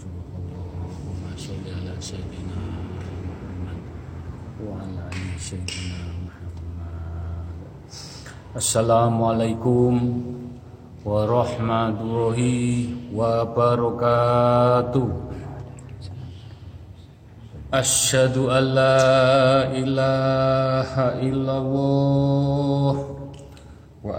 اللهم صل على سيدنا محمد وعلى آل سيدنا محمد السلام عليكم warahmatullahi wabarakatuh Asyhadu an la ilaha illallah wa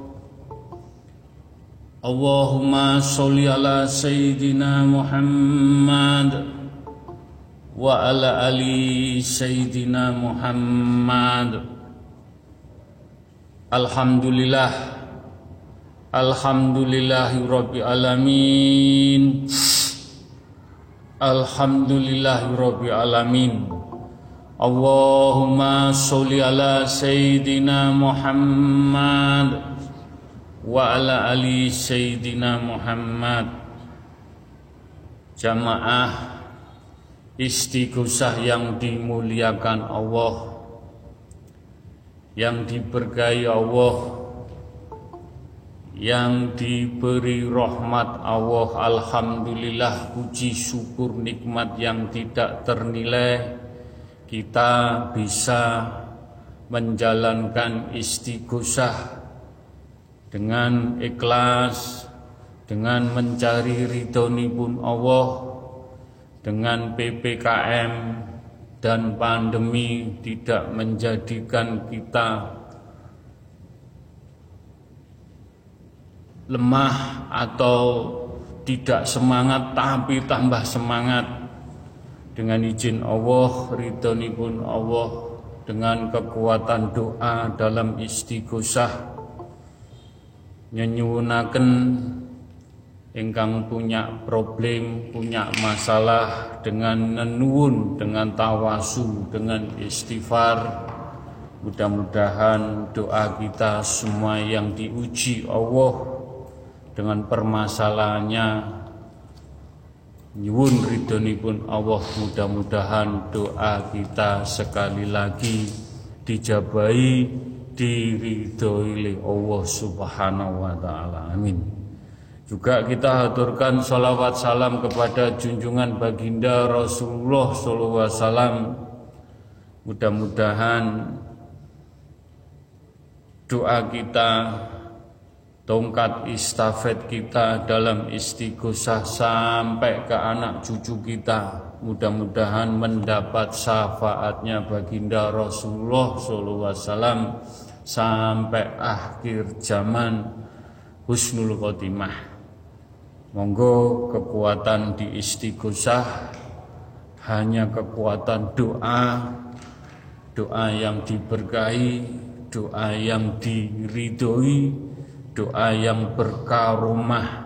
muhammadar rasulullah Allahumma sholli ala sayyidina Muhammad wa ala ali sayyidina Muhammad. Alhamdulillah Alhamdulillahi rabbil alamin. Alhamdulillahi rabbil alamin. Allahumma sholli ala sayyidina Muhammad wa ala ali sayyidina Muhammad. Jamaah istighosah yang dimuliakan Allah yang diberkahi Allah yang diberi rahmat Allah. Alhamdulillah puji syukur nikmat yang tidak ternilai kita bisa menjalankan istighosah dengan ikhlas dengan mencari ridhonipun Allah dengan PPKM dan pandemi tidak menjadikan kita lemah atau tidak semangat tapi tambah semangat. Dengan izin Allah ridhonipun Allah dengan kekuatan doa dalam istighosah nyenyunaken ingkang punya problem, punya masalah dengan nenuun, dengan tawasu, dengan istighfar. Mudah-mudahan doa kita semua yang diuji Allah dengan permasalahannya nyuwun ridhonipun Allah mudah-mudahan doa kita sekali lagi dijabai diridhoi Allah Subhanahu wa taala amin juga kita haturkan salawat salam kepada junjungan baginda Rasulullah SAW. Mudah-mudahan doa kita, tongkat istafet kita dalam istighosah sampai ke anak cucu kita. Mudah-mudahan mendapat syafaatnya baginda Rasulullah SAW sampai akhir zaman husnul khotimah. Monggo kekuatan di istighosah hanya kekuatan doa, doa yang diberkahi, doa yang diridhoi, doa yang berkaromah,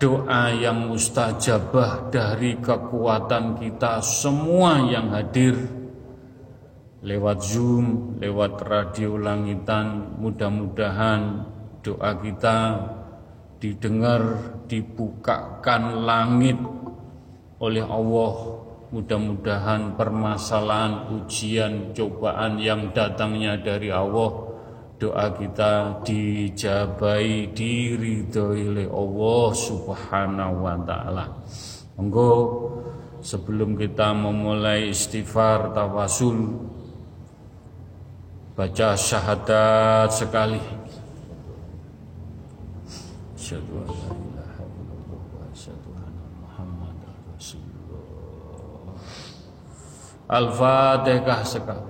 doa yang mustajabah dari kekuatan kita semua yang hadir lewat Zoom, lewat radio langitan, mudah-mudahan doa kita didengar, dibukakan langit oleh Allah. Mudah-mudahan permasalahan, ujian, cobaan yang datangnya dari Allah doa kita dijabai diridhoi oleh Allah Subhanahu wa taala. Monggo sebelum kita memulai istighfar tawasul baca syahadat sekali la ilaha illallah wa anna Muhammadar Rasulullah. Al-Fatihah sekali.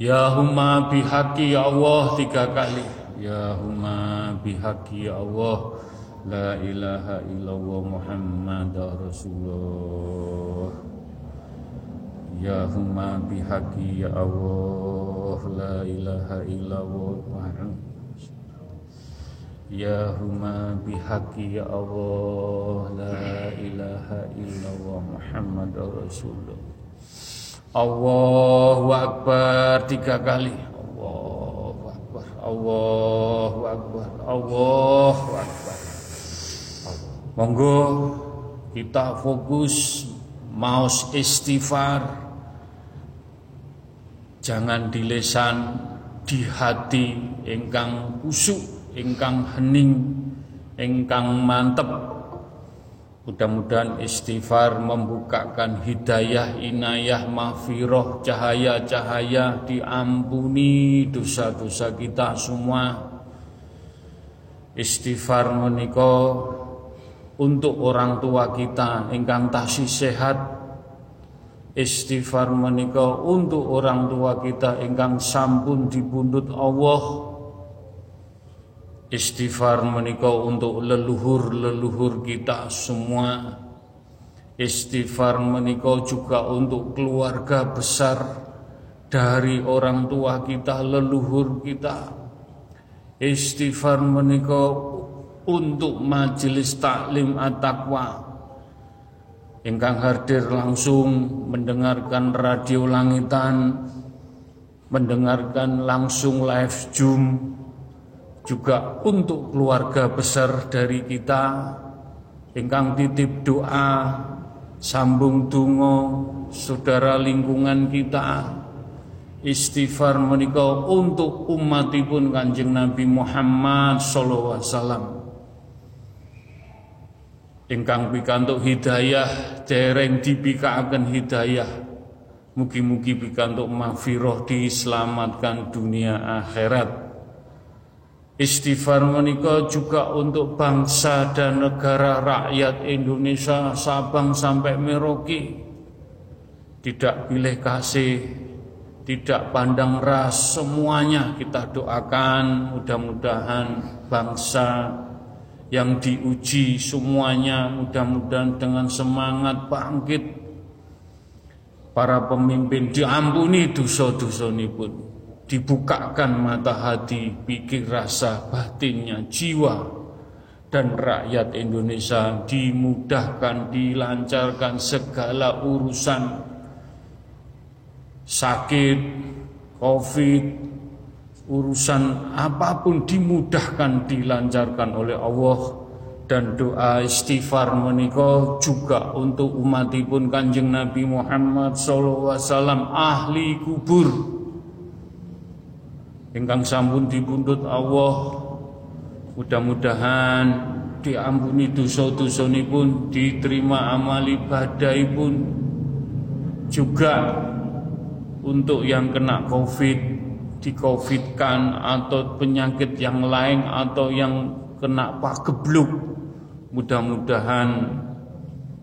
Ya huma bihaqi ya Allah tiga kali. Ya huma bihaqi ya Allah. La ilaha illallah Muhammad Rasulullah. Ya huma bihaqi ya Allah. La ilaha illallah Muhammad Ya huma bihaqi ya Allah. La ilaha illallah Muhammad Rasulullah Allahu Akbar tiga kali. Allahu Akbar Allahu Akbar Allahu Akbar. Monggo kita fokus maus istighfar. Jangan di lesan di hati ingkang kusuk ingkang hening ingkang mantep mudah-mudahan istighfar membukakan hidayah inayah mahfiroh cahaya-cahaya diampuni dosa-dosa kita semua. Istighfar menikah untuk orang tua kita ingkang tasih sehat. Istighfar menika untuk orang tua kita ingkang sampun dibundut Allah istighfar menika untuk leluhur-leluhur kita semua. Istighfar menika juga untuk keluarga besar dari orang tua kita leluhur kita. Istighfar menika untuk majelis taklim at-taqwa. Ingkang hadir langsung mendengarkan radio langitan mendengarkan langsung live zoom juga untuk keluarga besar dari kita. Ingkang titip doa sambung dungo saudara lingkungan kita. Istighfar menika untuk umatipun Kanjeng Nabi Muhammad wasallam. Ingkang pikantuk hidayah dereng dipikaaken hidayah. Mugi-mugi pikantuk mahfirah diselamatkan dunia akhirat Istighfar menika juga untuk bangsa dan negara rakyat Indonesia Sabang sampai Merauke. Tidak pilih kasih tidak pandang ras semuanya kita doakan. Mudah-mudahan bangsa yang diuji semuanya mudah-mudahan dengan semangat bangkit. Para pemimpin diampuni dosa-dosa pun dibukakan mata hati pikir rasa batinnya jiwa dan rakyat Indonesia dimudahkan dilancarkan segala urusan. Sakit covid urusan apa pun dimudahkan dilancarkan oleh Allah. Dan doa istighfar menika juga untuk umatipun Kanjeng Nabi Muhammad wasallam ahli kubur ingkang sampun dibundut Allah mudah-mudahan diampuni dosa pun diterima amal ibadahipun juga untuk yang kena covid dikovidkan atau penyakit yang lain atau yang kena pagebluk mudah-mudahan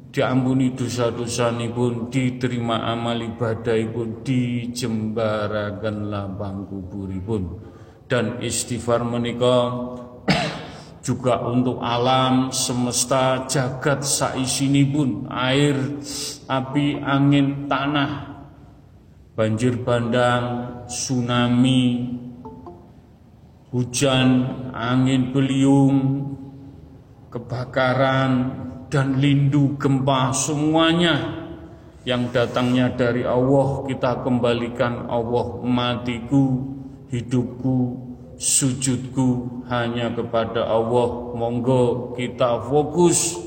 diampuni dosa-dosa pun diterima amal ibadah pun dijembarakan lapang pun dan istighfar menikah juga untuk alam semesta jagat saisini pun air api angin tanah banjir bandang, tsunami, hujan, angin beliung, kebakaran, dan lindu gempa semuanya. Yang datangnya dari Allah kita kembalikan Allah matiku, hidupku, sujudku hanya kepada Allah. Monggo kita fokus.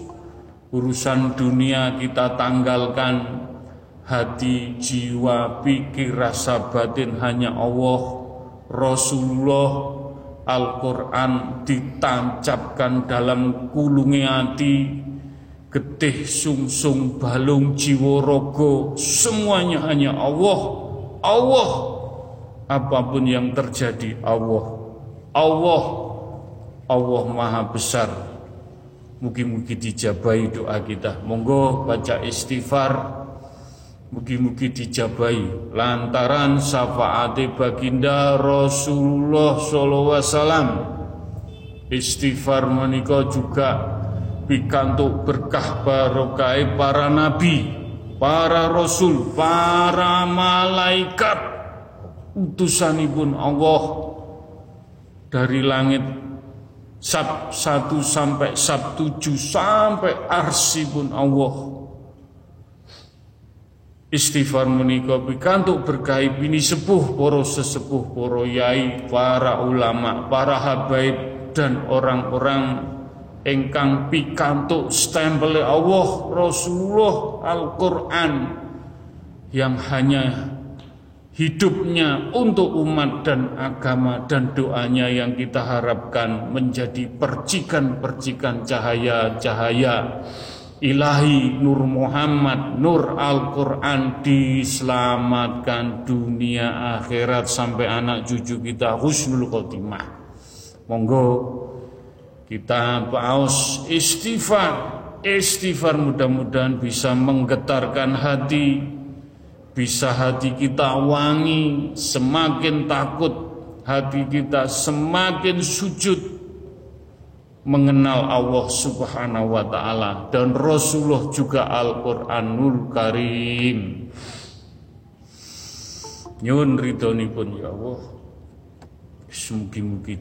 Urusan dunia kita tanggalkan. Hati, jiwa, pikir, rasa batin hanya Allah, Rasulullah, Al-Quran ditancapkan dalam kulungi hati, getih, sungsung, balung, jiwa, rogo, semuanya hanya Allah, Allah, apa pun yang terjadi Allah. Allah Allah maha besar. Mugi-mugi dijabai doa kita. Monggo baca istighfar. Mugi-mugi dijabai Lantaran syafaati baginda Rasulullah SAW Istighfar menikah juga Bikantuk berkah barokai para nabi Para rasul, para malaikat. Utusanipun Allah Dari langit Sab 1 sampai Sab 7 sampai arsipun Allah. Istighfar menika pikantuk berkahi bini sepuh para sesepuh para yai para ulama para habaib dan orang-orang engkang pikantuk stempel Allah Rasulullah Al-Qur'an yang hanya hidupnya untuk umat dan agama dan doanya yang kita harapkan menjadi percikan-percikan cahaya-cahaya ilahi Nur Muhammad Nur Al-Quran diselamatkan dunia akhirat sampai anak cucu kita husnul khotimah. Monggo kita paus istighfar istighfar mudah-mudahan bisa menggetarkan hati bisa hati kita wangi, semakin takut hati kita semakin sujud mengenal Allah Subhanahu wa taala dan Rasulullah juga Al-Qur'anul Karim. Nyun ridhonipun ya Allah. Semugi-mugi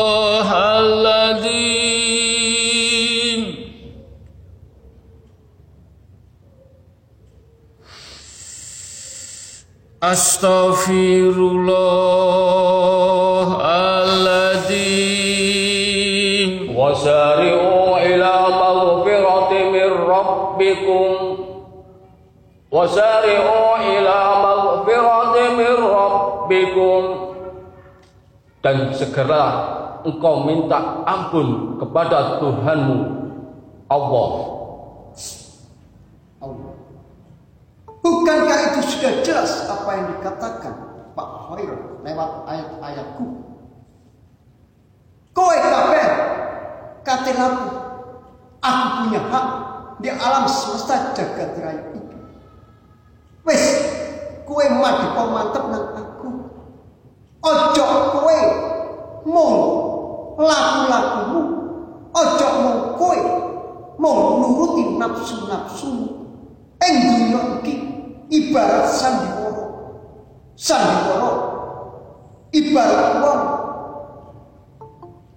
Astaghfirullahaladzim Wasari'u ila maghfirati min rabbikum. Wasari'u ila maghfirati min rabbikum. Dan segera engkau minta ampun kepada Tuhanmu Allah Allah Bukankah itu sudah jelas apa yang dikatakan Pak Khair lewat ayat-ayatku? Kowe kabeh kate aku punya hak di alam semesta jagat raya itu. Wes, kowe mati mantep nang aku. Ojo kowe mau laku-lakumu. Ojo mau kowe mau nuruti nafsu-nafsumu. Ing dunya ibarat sandiwara. Sandiwara ibarat wong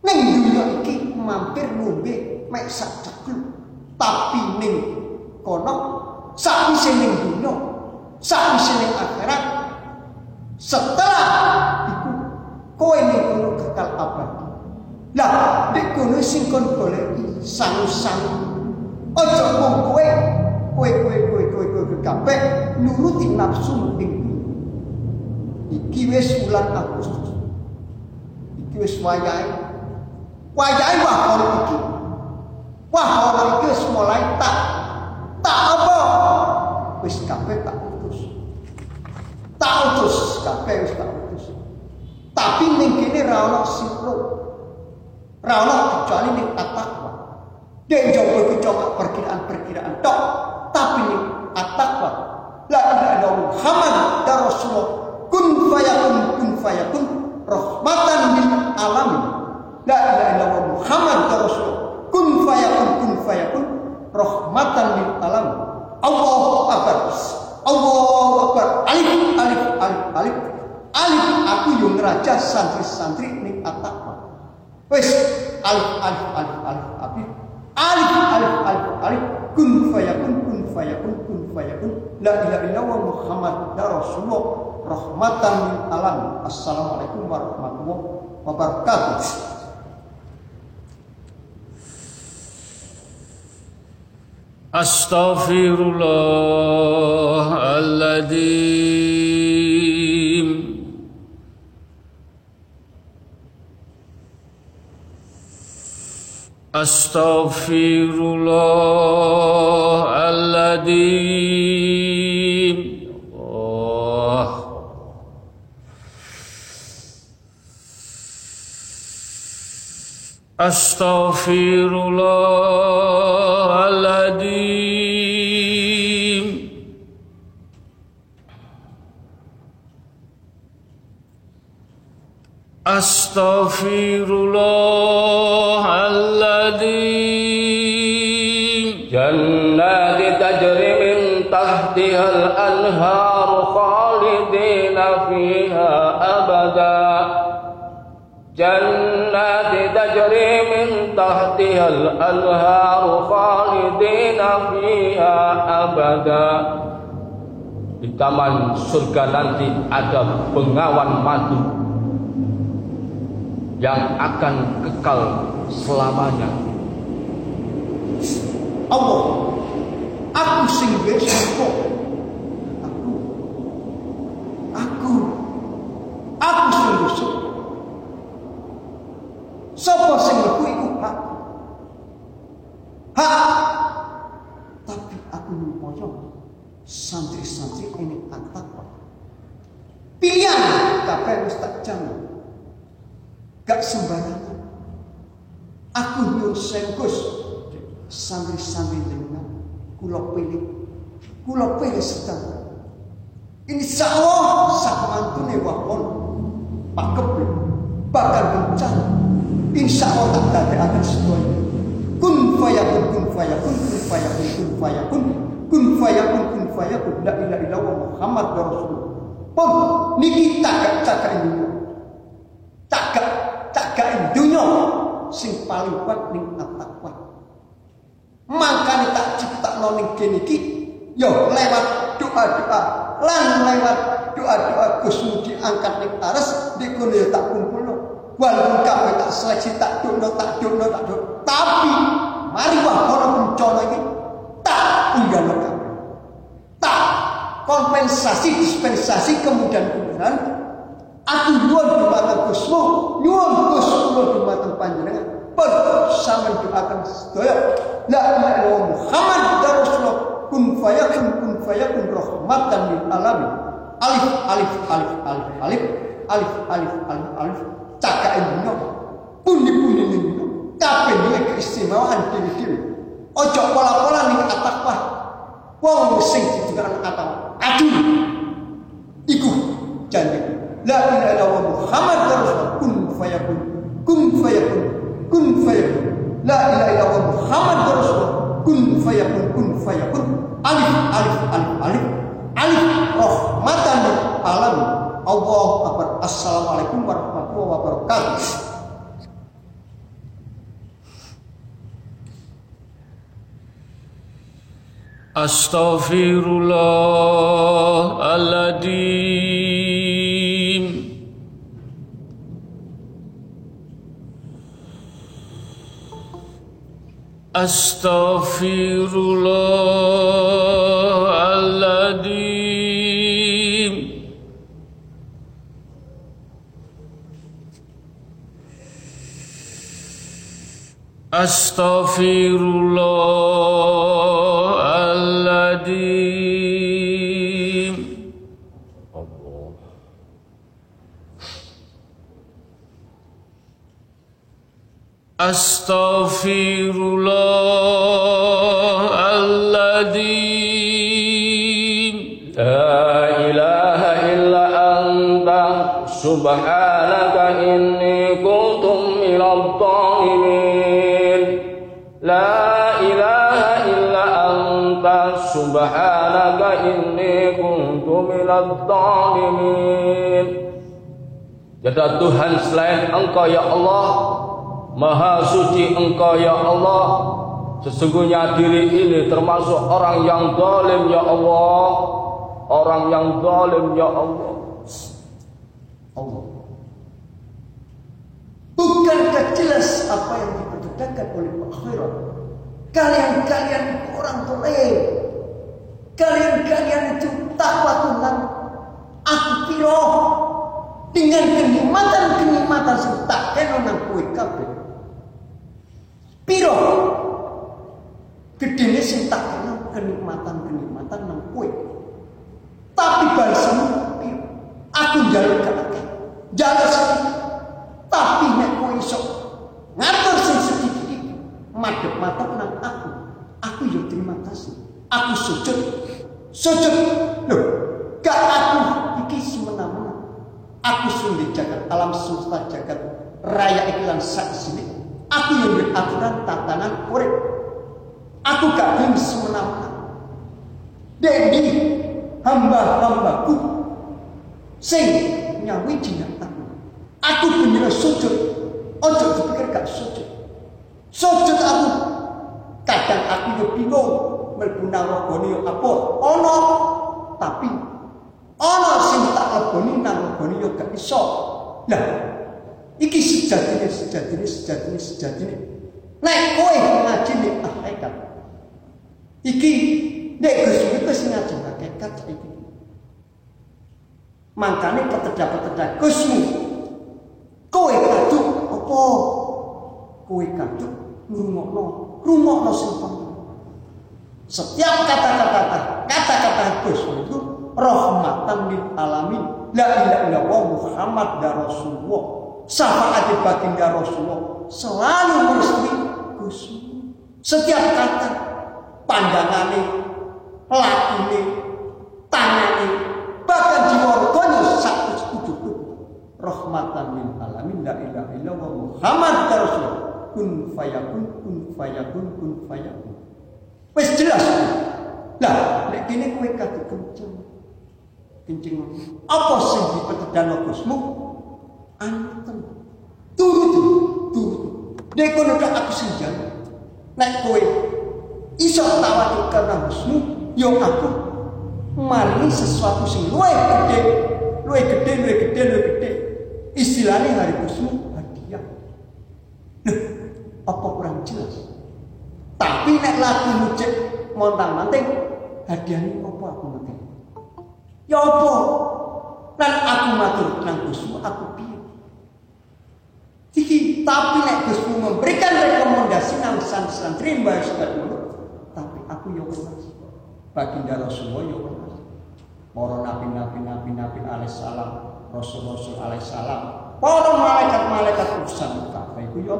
ning dunya iki mampir ngombe mek sak Tapi ning kono sakwise ning dunya, sakwise ning akhirat setelah iku kowe ning kono kekal abadi. Lah, nek kono sing kon goleki. Aja mung kowe kowe kowe kowe kowe kowe kabeh nuruti nafsu ning iki wis bulan Agustus. Iki wis wayahe wayahe wah ono iki. Wah ono iki wis mulai tak tak apa? Wis kabeh tak utus tak utus kabeh wis tak utus tapi ning kene ra ono sipro ra ono kecuali ning atakwa Dek jowo kecoba perkiraan-perkiraan tok tapi ini at-taqwa la ilaha illallah Muhammad dan Rasulullah. Kun fayakun kun fayakun. Rahmatan lil alamin. La ilaha illallah Muhammad dan Rasulullah. Kun fayakun kun fayakun. Rahmatan lil alamin. Allahu akbar. Allahu akbar. Alif alif alif alif. Alif aku yo ngeraja santri-santri ning at-taqwa wis alif alif alif alif alif Alif, alif, alif, alif. Kun fayakun, kun fayakun, kun fayakun. La ilaha illallah Muhammad dar Rasulullah. Rahmatan min alam. Assalamualaikum warahmatullahi wabarakatuh. Astaghfirullah أستغفر الله الذي أستغفر الله العظيم Astaghfirullahaladzim Jannati tajri min tahtihal anhar khalidina fiha abada. Jannati tajri min tahtihal anhar khalidina fiha abada. Di taman surga nanti ada pengawan madu yang akan kekal selamanya. Allah aku sing besok aku aku aku sing besok Sapa sing mlebu iku hak. Hak. Tapi aku nyumpaya santri-santri ini takwa. Pilihan kabeh wis tak jamin. Gak sembarangan. Aku nyuwun sengkus santri-santri dengan kula pilih. Kula pilih sedang. Insya Allah sak mantune wahon Pak Kebli bakal bencana insya Allah tak ada akan semuanya kun fayakun kun fayakun kun fayakun kun fayakun kun fayakun kun fayakun la ilaha illallah Muhammad Rasulullah pun niki tagak tagak ini tagak ini dunia sing paling kuat ning at-taqwa makanya tak cipta ning kene iki yo lewat doa-doa. Lan lewat doa-doa Gus diangkat ning aras dikono tak kumpul walaupun kami tak seleksi tak dono tak dono tak dono tapi mari wah orang bencana ini tak kami tak kompensasi dispensasi kemudian kemudian aku nyuwun dumateng Gusmu nyuwun Gus kula dumateng panjenengan bersama doakan sedaya. La ilaha illallah Muhammad Rasulullah. Kun fayakun kun fayakun rahmatan lil alamin. Alif alif alif alif alif. Alif alif alif alif. Cakake dino pundi-pundi dino kabeh duwe keistimewaan dhewe-dhewe ojo pola-pola ning atakwa wong sing didengar kata aduh iku janji. La ilaha illallah muhammad rasulullah. Kun fayakun kun fayakun kun fayakun. La ilaha illallah muhammad rasulullah. Kun fayakun kun fayakun. Alif alif alif alif. Alif rahmatan alamin Allah akbar. Assalamualaikum warahmatullahi wabarakatuh. Astaghfirullahaladzim Astaghfirullahaladzim Astaghfirullahaladzim Astaghfirullahaladzim La ilaha illa anta subhanaka inni kuntum minadh dhalimin La ilaha illa anta subhanaka inni kuntum minadh dhalimin Tiada Tuhan selain Engkau ya Allah Maha suci Engkau ya Allah Sesungguhnya diri ini termasuk orang yang zalim ya Allah. Orang yang zalim ya Allah. Allah. Bukankah jelas apa yang diperdengarkan oleh Khairat? Kalian-kalian orang toleran. Kalian-kalian itu takwa Tuhan. Aku piro dengan kenikmatan-kenikmatan serta kabeh. Piro Gedene sing tak kenal kenikmatan-kenikmatan nang kowe. Tapi balesmu aku njaluk kakek. Jaluk sedikit. Tapi nek kowe iso ngatur sing sedikit iki madhep matep nang aku. Aku yo terima kasih. Aku sujud. Sujud. Loh, gak aku iki semena-mena. Aku sing jagat alam semesta jagat raya iklan sak sini. Aku yang beraturan tatanan urip. Aku gak gelem semena-mena. Dendi hamba-hambaku sing nyawi jinak aku. Aku bener sujud. Ojo dipikir gak sujud. Sujud aku. Kadang aku yo bingung mlebu narogone yo apa? Ono tapi ono sing tak leboni narogone yo gak iso. Lah iki sejatine sejatine sejatine sejatine. Nek kowe ngaji nek hakikat Iki nek Gus iku sing ngajeng hakikat saiki. Mangkane peteda-peteda Gusmu. Kowe kaduk apa? Kowe kaduk ngrungokno, ngrungokno sing Setiap kata-kata kata-kata Gus itu rahmatan lil alamin. La ilaha illallah Muhammad Rasulullah. Syafaat baginda Rasulullah selalu merestui Gusmu. Setiap kata pandangane, lakune, tangane, bahkan jiwa satu ujug rahmatan min alamin la ilaha illallah Muhammad rasul kun fayakun kun fayakun kun fayakun. Wis jelas. Lah nek kene kowe kenceng. Kenceng. Apa sing dipetedano Gusmu anten turut turut. Nek kono aku sing nek kowe. Iso tawadu karena husnu? Yo aku. Mari sesuatu sing luwe gede. Luwe gede luwe gede luwe gede. Istilahnya hari husnu hadiah. Loh, apa kurang jelas? Tapi nek lagu mucik montang manting hadiahnya apa aku makan ya apa? Dan aku matur nang husnu aku piye Iki, tapi nek Gusmu memberikan rekomendasi nang santri mbak Ustaz aku yo welas. Baginda Rasulullah yo welas. Para nabi-nabi nabi-nabi alaihissalam, rasul-rasul alaihissalam, para malaikat-malaikat urusan kabeh iku yo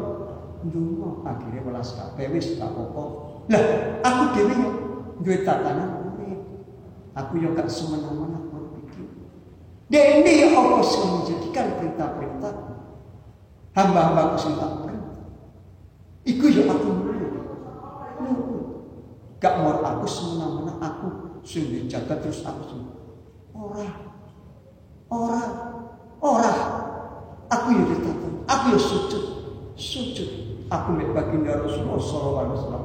ndonga akhire welas kabeh wis gak apa Lah, aku dhewe yo duwe tatanan Aku yo gak semena-mena berpikir. Dene apa sing menjadikan perintah-perintah hamba-hambaku sing tak. Iku yo aku Gak mau aku semena-mena aku sing dijaga terus aku sing ora. Ora. Ora. Aku ya ditata. Aku ya sujud. Sujud. Aku mek baginda Rasulullah sallallahu alaihi wasallam.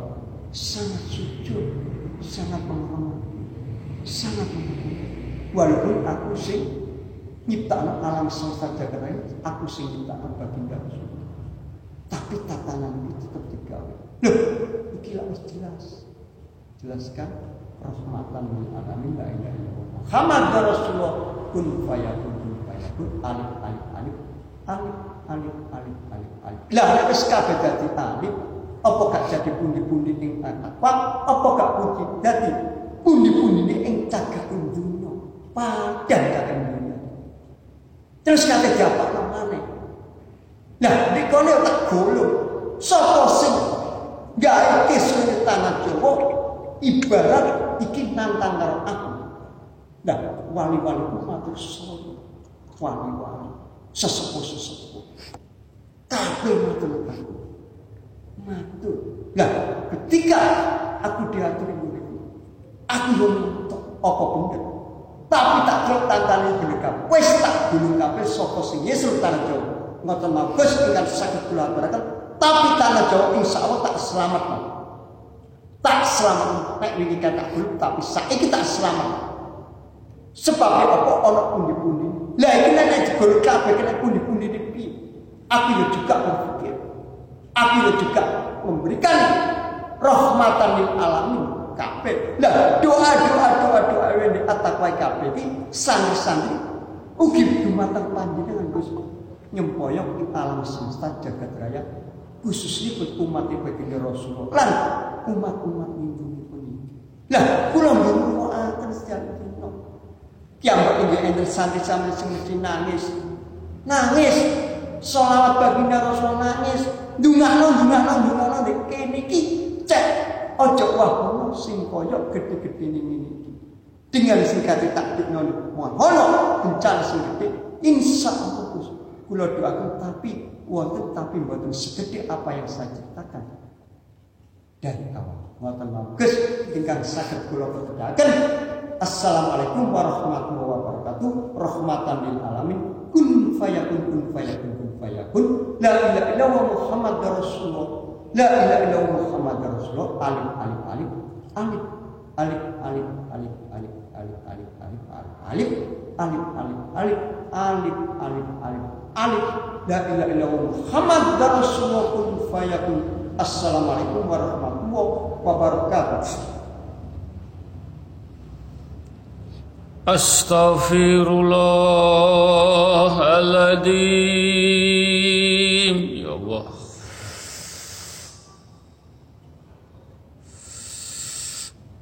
Sangat sujud, sangat menghormati, sangat menghormati. Walaupun aku sing nyiptakan alam semesta jagat ini, aku sing nyiptakan baginda. Tapi tatanan itu tetap digawe. Loh, iki jelas. Jelaskan rahmatan lil alamin la ilaha illallah Muhammad Rasulullah. Kun fayakun kun fayakun. Alif alif alif. Alif alif alif alif alif. Lah wis kabeh dadi alif apa gak jadi pundi-pundi ing apa apa gak pundi dadi pundi-pundi ing cagak dunya? Cagak dunya terus kate diapa namane lah dikone tak golong sapa sing gawe tanah Jawa ibarat iki nantang karo aku. Nah, wali-wali ku matur suwun. Wali-wali, sesepuh-sesepuh. Kabeh matur aku. Matur. Lah, ketika aku diatur ngene aku yo apa bener. Tapi tak celok tantane bineka. Wis tak gulung kabeh saka sing Yesus Jawa. Ngoten mawon Gus ingkang saged kula aturaken. Tapi tanah Jawa insyaallah tak selamat. Tak selamat nek wingi kata belum tapi saiki tak selamat. Sebab apa ana pundi-pundi. Lah iki nek jebol kabeh kena pundi-pundi iki. Aku ya juga berpikir. Aku ya juga memberikan rahmatan lil alamin kabeh. Lah doa-doa doa-doa di atakwa kabeh iki santri-santri ugi dumateng panjenengan Gus nyempoyok di alam semesta jagat raya khususnya buat umat baginda Rasulullah lan umat-umat lindungi pun lah kula nggih akan sejak Kiamat ini enten santri-santri sing mesti nangis. Nangis. Sholawat baginda Rasul nangis. Dungakno, dungakno, dungakno nek kene iki cek aja wahono sing kaya gede-gede ini iki. Dengan singkat takdirno mohono bencana sing gede insya Allah kula doakan tapi wonten tapi mboten segede apa yang saya ciptakan dari awal. Ngoten mawon. Gus ingkang saged kula Assalamualaikum warahmatullahi wabarakatuh. Rahmatan lil alamin. Kun fayakun kun fayakun kun fayakun. La ilaha illallah Muhammad Rasulullah. La ilaha illallah Muhammad Rasulullah. Alif alif alif alif alif alif alif alif alif alif alif alif alif alif alif alif alif alif alif la ilaha illallah Muhammad Rasulullah kun fayakun. Assalamualaikum warahmatullahi wabarakatuh. أستغفر الله العظيم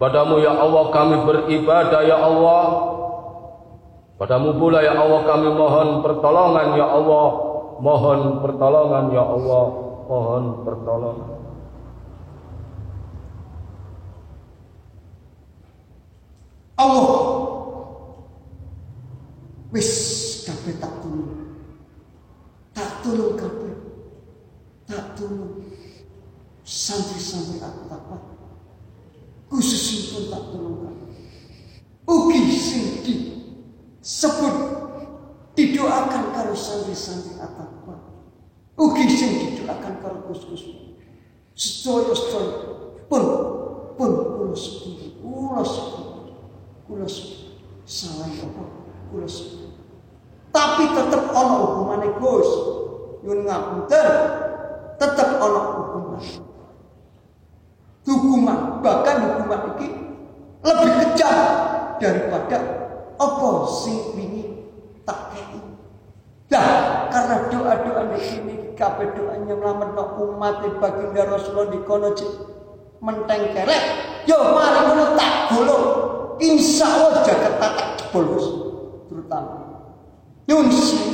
Padamu ya Allah kami beribadah ya Allah Padamu pula ya Allah kami mohon pertolongan ya Allah Mohon pertolongan ya Allah Mohon pertolongan Allah Wis kabeh tak tulung. Tak tulung kabeh. Tak tulung. Santri-santri aku apa? Khususipun tak kabeh. Ugi sing di sebut didoakan karo santri-santri atapa. Ugi sing didoakan karo kus-kus. Sedaya-sedaya pun pun kula sepuluh, kula sepuluh, kula sepuluh. Salah apa? Kula sepuluh. Tapi tetap ana hukumane Gus. Nyun ngapunten. Tetap ana hukuman. Hukuman bahkan hukuman ini lebih kejam daripada apa sing wingi tak kei. Lah, karena doa-doa di sini kabeh doa nyelametno umat baginda Rasulullah di kono menteng kerek. Yo mari ngono tak golong. Insyaallah jagat tak jebol terutama Nyun sewu.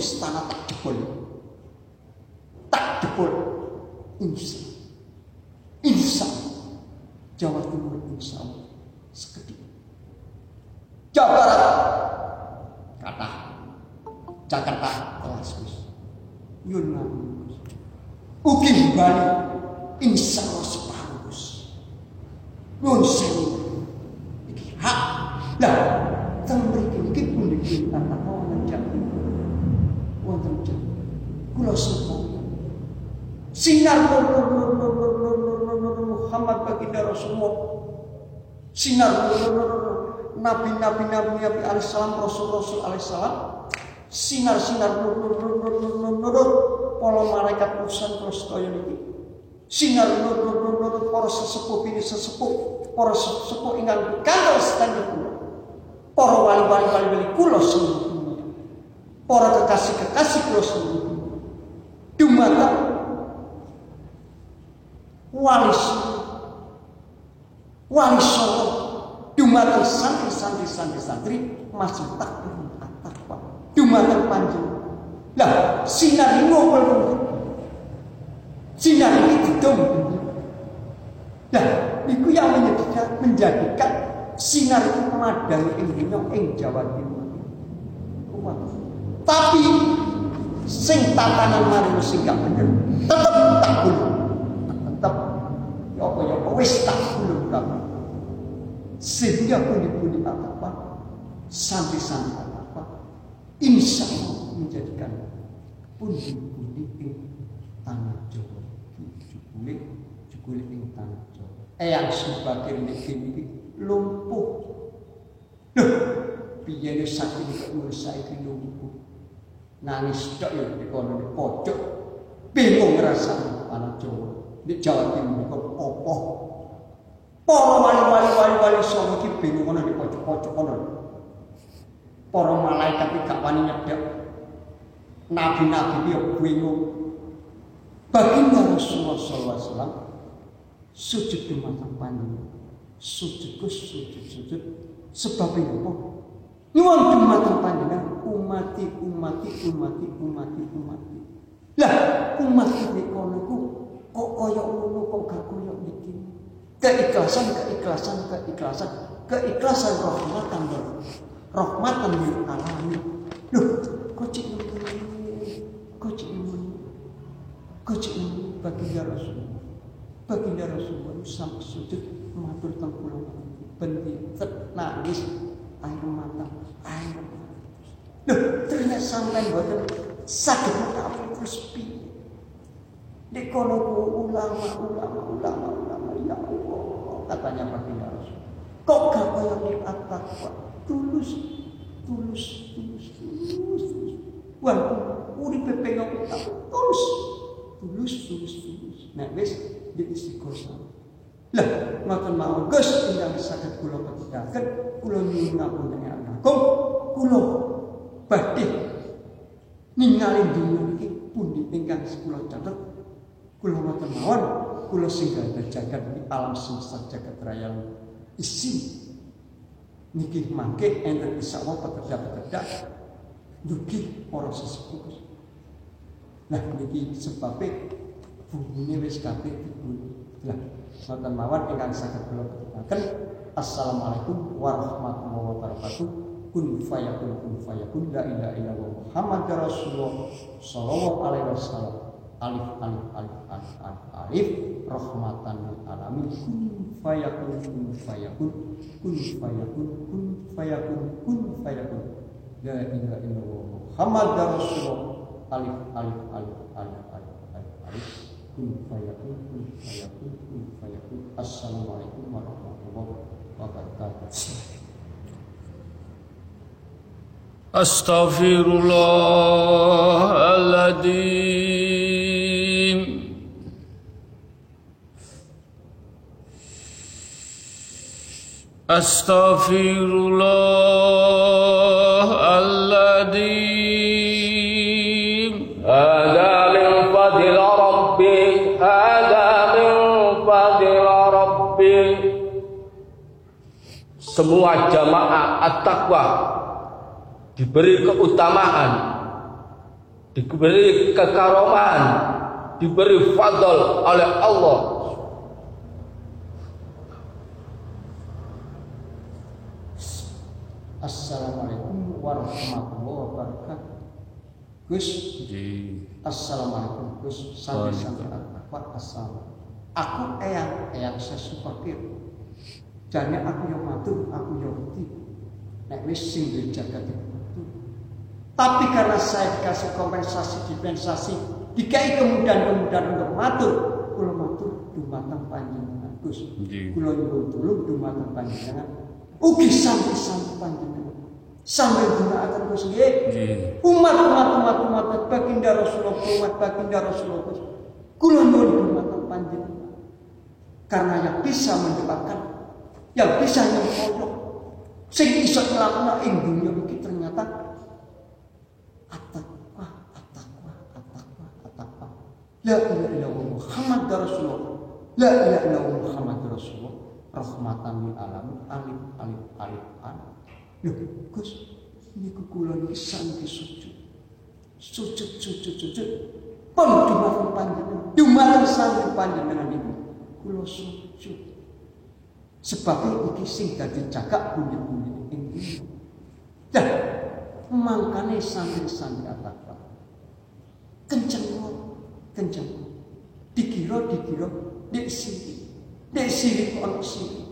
istana tak jebol. Tak jebol. Insya. Insya. Jawa Timur insya Allah. Sekedip. Jawa Barat. Kata. Jakarta. Kelas Gus. Nyun Ugi Bali. Insya Allah separuh Gus sewu. Hak. Lah teng mriki iki puniki tata wonten jam wonten jam kula semoga sinar Muhammad baginda Rasulullah sinar nabi-nabi nabi-nabi alaihissalam rasul-rasul alaihissalam sinar-sinar nur para malaikat urusan terus kaya niki sinar nur para sesepuh ini sesepuh para sesepuh ingkang kandel standar para wali-wali wali kula seluruh dunia. Para kekasih-kekasih kula seluruh dunia. Dumateng walis walis solo. Cuma santri-santri santri-santri masih tak apa cuma terpanjang lah sinar ini ngopel sinar ini dong. lah itu yang menjadikan, menjadikan sinar itu madang yang dina yang Jawa Timur. Tapi sing tatanan manusia sing gak bener tak boleh wis tak gulung kabeh. Sehingga pundi-pundi apa? Sampai-sampai apa? Insya Allah menjadikan pundi-pundi ing tanah Jawa. Jebule jebule ing tanah Jawa. Eyang sebagai niki niki lumpuh. Loh, piye nek saking kok saiki lumpuh. Nangis tok ya di kono di pojok. Bingung ngerasa anak Jawa. Di Jawa Timur kok opo para wali-wali wali-wali songo ki bingung kono di pojok-pojok kono para malaikat iki gak wani nyedek nabi-nabi dia bingung. Baginda Rasulullah SAW sujud di mata panjang sujud kus sujud sujud. Sebabnya apa? Nyuwun dumateng panjenengan umati umati umati umati umati. Lah umat iki kono kok kaya ngono kok gak kaya iki keikhlasan keikhlasan keikhlasan. Keikhlasan rahmatan rahmatan lil alamin. Loh kok cik kok cik kok cik baginda Rasul baginda Rasulullah. Sampai sujud matur teng kula bendi nangis. Air mata air. Mata ternyata sampai boten sakit mata terus piye di kono ulama ulama ulama ulama ya Allah katanya baginda Rasul kok gak kaya di at-taqwa tulus tulus tulus tulus tulus. Wah uripe pengen tulus tulus tulus tulus. Nah wis di istiqosah lah ngoten mawon. Gus ingkang saged kula petikaken kula nyuwun ngapunten Agung. Kula badhe ningali dunya iki pundi ingkang kula catet kula ngoten mawon kula singgah jagat di alam semesta jagat raya isi niki mangke enten insyaallah pekerja-pekerja dugi para sesepuh. Nah niki sebabnya bumbunya wis kabeh dibuli. Lah ngoten mawon ingkang saged kula petikaken Assalamualaikum warahmatullahi wabarakatuh. Kun fayakun kun fayakun la ilaha illallah Muhammad Rasulullah sallallahu alaihi wasallam. Alif alif alif alif alif alif rahmatan lil alamin. Kun fayakun kun fayakun kun fayakun kun fayakun kun fayakun. La ilaha illallah Muhammad Rasulullah. Alif alif alif alif alif alif alif. Kun fayakun kun fayakun kun fayakun. Assalamualaikum warahmatullahi wabarakatuh. Astaghfirullahaladzim Astaghfirullahaladzim Hada min fadil Rabbi Hada min fadil Rabbi Semua jamaah at-taqwa diberi keutamaan, diberi kekaroman, diberi fadl oleh Allah. Assalamualaikum warahmatullahi wabarakatuh. Gus. Assalamualaikum Gus. Sampai sampai apa? Assalamualaikum. Aku eyang eyang saya supakir Jane aku yang matur aku yang bukti Nek wis sing dijaga Tapi karena saya dikasih kompensasi dispensasi dikai kemudahan-kemudahan untuk matur kula matur dumateng panjenengan Gus. Kula nyuwun tulung dumateng panjenengan ugi sampai-sampai. Panjenengan sampai gunakaken Gus nggih Ji umat umat umat umat baginda Rasulullah umat baginda Rasulullah. Kula nyuwun dumateng panjenengan. Karena yang bisa mendapatkan yang bisa nyempoyok sing iso nglakoni ing dunya iki ternyata at-taqwa at-taqwa at-taqwa at-taqwa la ilaha illallah Muhammad Rasulullah. La ilaha illallah Muhammad Rasulullah rahmatan lil alamin alif alif alif alif lho Gus niku kula niki saniki sujud sujud sujud sujud pun dumateng panjenengan dumateng sanggih panjenengan niku kula sujud Sebab iki sing dadi cagak pundi-pundi ing Dah mangkane santri-santri atapa. Kenceng kenceng. Dikira dikira di sini. Di sini kok sini.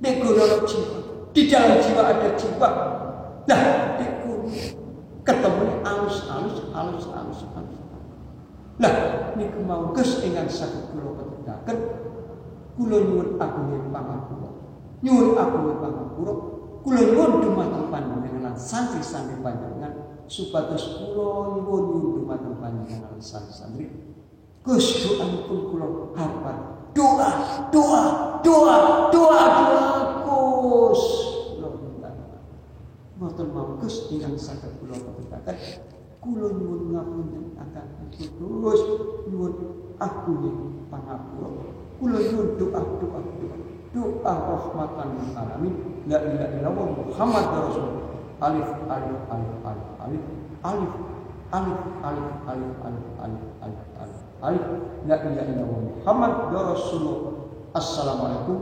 Di golongan jiwa. Di dalam jiwa ada jiwa. Nah, di ketemu alus alus alus alus alus. Nah, ini mau gus dengan satu pulau petundakan. Kulo nyuwun agunge pangapura. Nyuwun agunge pangapura. Kulo nyuwun dumateng panjenengan santri-santri panjenengan supados kulo nyuwun dumateng panjenengan santri-santri. Gus doanipun kulo harapan doa, doa, doa, doa bagus. Mboten mau Gus ingkang saged kula kebetaken. Kula nyuwun ngapunten kakang Gus, nyuwun agunging pangapura. Kula nyuwun doa, doa, doa. Doa rahmatan lil alamin. La ilaha illallah Muhammad Rasulullah. Alif, alif, alif, alif, alif. Alif, alif, alif, alif, alif, alif, alif alif la ilaha illallah Muhammad rasul assalamualaikum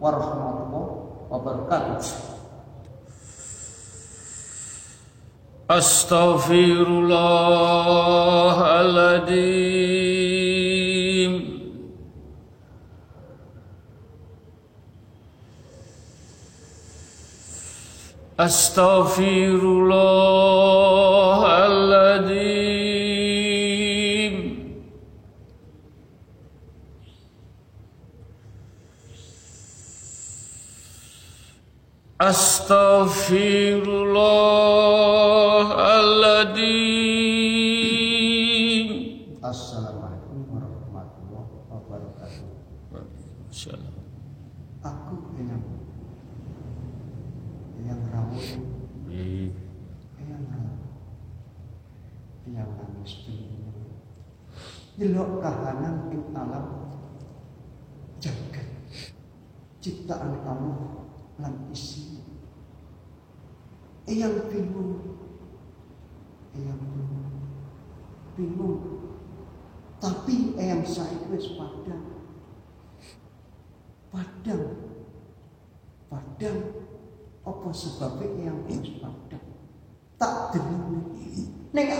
warahmatullahi wabarakatuh. Astaghfirullahaladzim. Astaghfirullahaladzim Astaghfirullah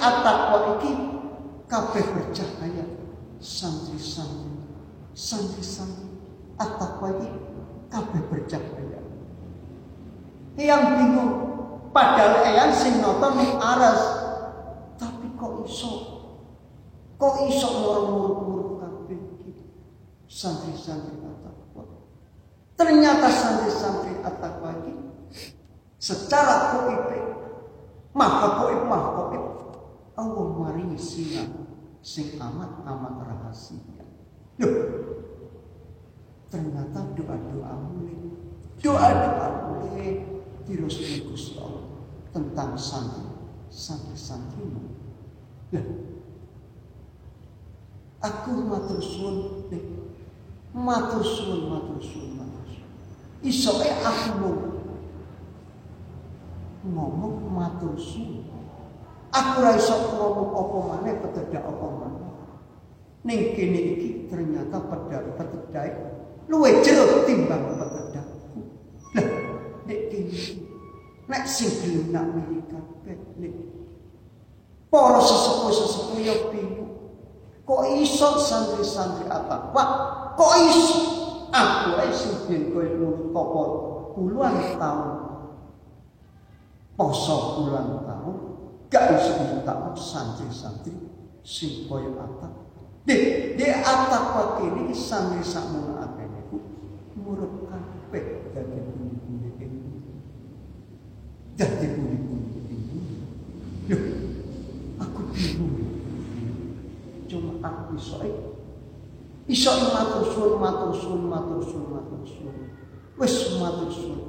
ning ataqwa iki kabeh bercahaya santri-santri. Santri-santri. Ataqwa iki kabeh bercahaya yang bingung padahal eyang sing nonton ning aras. Tapi kok iso? Kok iso murung-murung kabeh iki? Santri-santri ataqwa ternyata santri-santri ataqwa iki secara koib maha koib maha koib Allah maringi sinar sing amat amat rahasia. Loh, ternyata doa-doa mulai doa-doa mulai direstui Gusti Allah tentang santri santri-santrimu Lah, aku matur suwun matur suwun matur suwun matur suwun. Aku ngomong matur suwun aku ra iso ngomong apa maneh petedak apa maneh. Ning kene iki ternyata pedak petedak luwe jero timbang petedakku lah nek kene nek sing gelem nak milih kabeh nek para sesepuh-sesepuh ya bingung. Kok iso santri-santri apa? Pak kok iso? Aku ae sing ben koyo ngono puluhan tahun. Poso puluhan tahun gak iso ditakok santri-santri sing koyo atap Dek, di atap pake ini santri sakmono akeh niku murid kabeh dadi pundi-pundi ini. Dadi pundi-pundi ini. Loh, aku bingung. Cuma aku iso ae. Iso matur suwun, matur suwun, matur suwun, matur suwun. Wis matur suwun.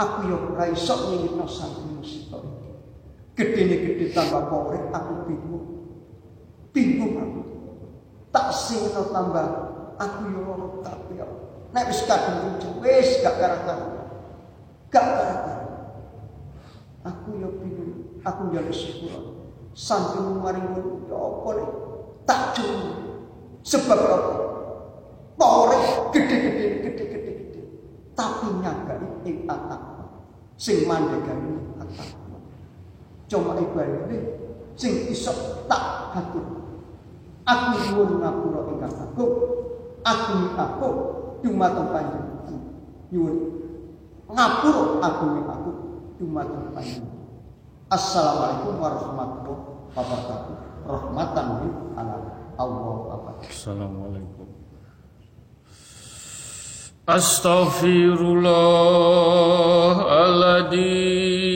Aku yo ora iso nyingitno santri musik iki. Gedene gede tambah korek aku bingung. Bingung aku. Tak singno tambah aku yo ora kabeh. Nek wis kadung wis gak kara-kara. Gak kara-kara. Aku yo bingung. Aku njaluk sepura. Santri maring yo apa nek tak cuma sebab apa? Korek gede-gede gede-gede gede. tapi nyagani ing atak sing mandegani cuma ibadah sing iso tak hatur aku nyuwun ngapura ingkang agung aku aku dumateng panjenengan nyuwun ngapura aku aku dumateng panjenengan Assalamualaikum warahmatullahi wabarakatuh. Rahmatan lil alamin. Allah Assalamualaikum. Astaghfirullahaladzim.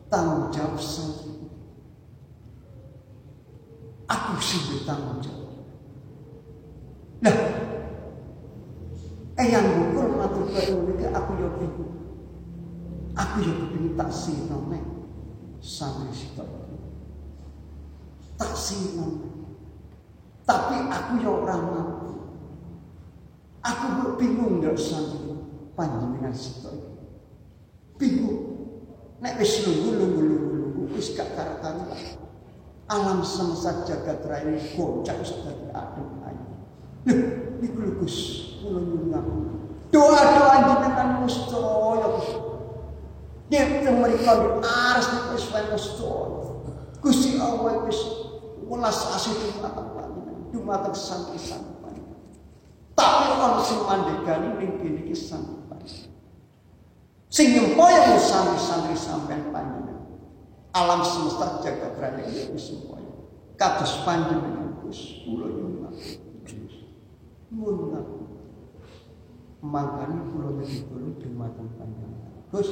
Tanggung jawab saya. Aku sing mbek tanggung jawab. Lah, eh yang bukur matur kaya iki aku yo bingung. Aku yo kepengin tak sinone sampai sitok. Tak sinone. Tapi aku yo ora mampu. Aku kok bingung ndak sampe panjenengan sitok. Bingung. Nek wis lungguh-lungguh-lungguh wis gak karuan. Alam semesta jagat raya ini goncang sedari adem ayu. Lho, niku lho Gus, kula nyuwun ngapunten. Doa-doa jenengan mustaya mereka di aras nek wis wis Gusti Allah wis welas asih dumateng dumateng santi-santi panjenengan. Tapi ana sing mandegani ning kene iki panjenengan. Sing nyempaya santri-santri panjenengan. Alam semesta jagat raya wis nyempaya. Kados panjenengan Gus, kula nyuwun Nyuwun. Mangkane kula niki kula dumateng panjenengan. Gus,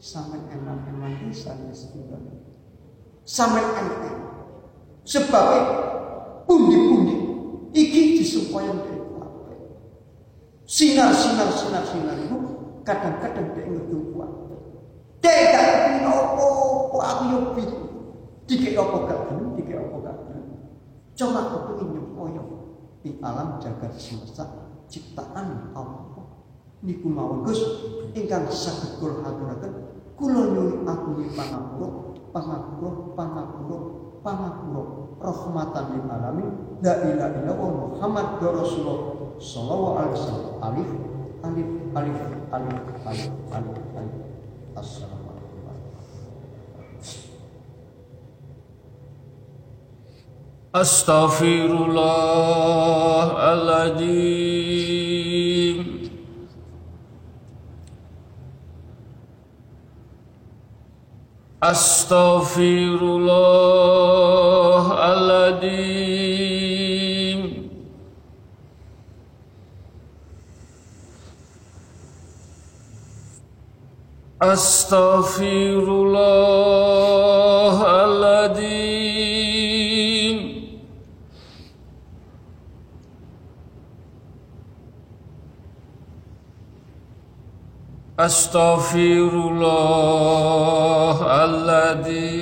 sampean eman-eman iki sanes setunggal. Sampean eman. Sebab pundi-pundi iki disumpaya dari kuat. Sinar-sinar sinar-sinar itu kadang-kadang dia ngedung kuat. Dia gak kepingin apa-apa aku yo bingung. Dikek apa gak gelem, dikek apa gak gelem. Cuma kepingin nyopoyo di alam jagat semesta ciptaan Allah. Niku mawon Gus. Ingkang saged kula haturaken kula nyuwun agung pangapura pangapura pangapura pangapura rahmatan lil alamin. La ilaha illallah Muhammad Rasulullah sallallahu alaihi wasallam. Alif alif alif alif alif alif alif assalamualaikum Astaghfirullahaladzim. Astaghfirullahaladzim. Astaghfirullahaladzim. Astaghfirullahaladzim.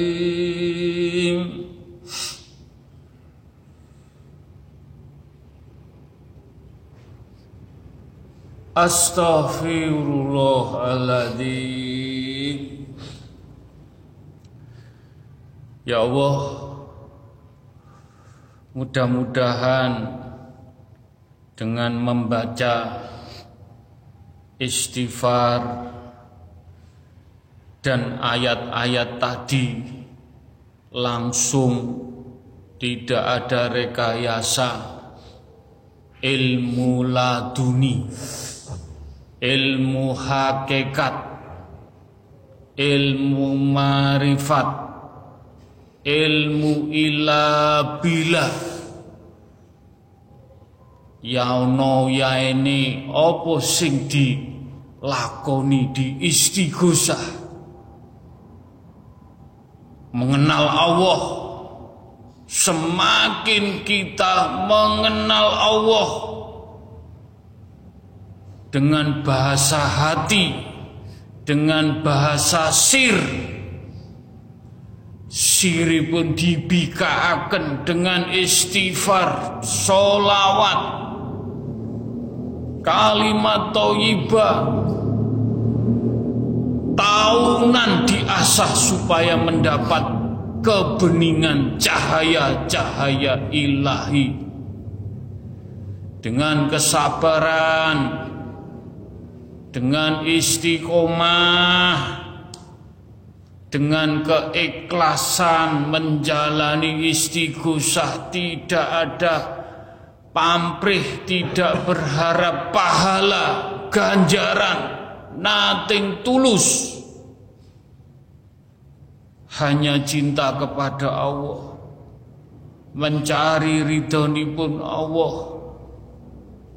Astaghfirullahaladzim. Ya Allah, mudah-mudahan dengan membaca istighfar dan ayat-ayat tadi langsung tidak ada rekayasa ilmu laduni hakikat ilmu marifat ilmu ila bila ya ya ini apa sing dilakoni di istighosah mengenal Allah. Semakin kita mengenal Allah dengan bahasa hati dengan bahasa sir. Siripun dibikaaken dengan istighfar solawat kalimat thayyibah tahunan diasah supaya mendapat kebeningan cahaya-cahaya ilahi. Dengan kesabaran dengan istiqomah dengan keikhlasan menjalani istighosah tidak ada pamrih tidak berharap pahala ganjaran nothing tulus. Hanya cinta kepada Allah mencari ridhonipun Allah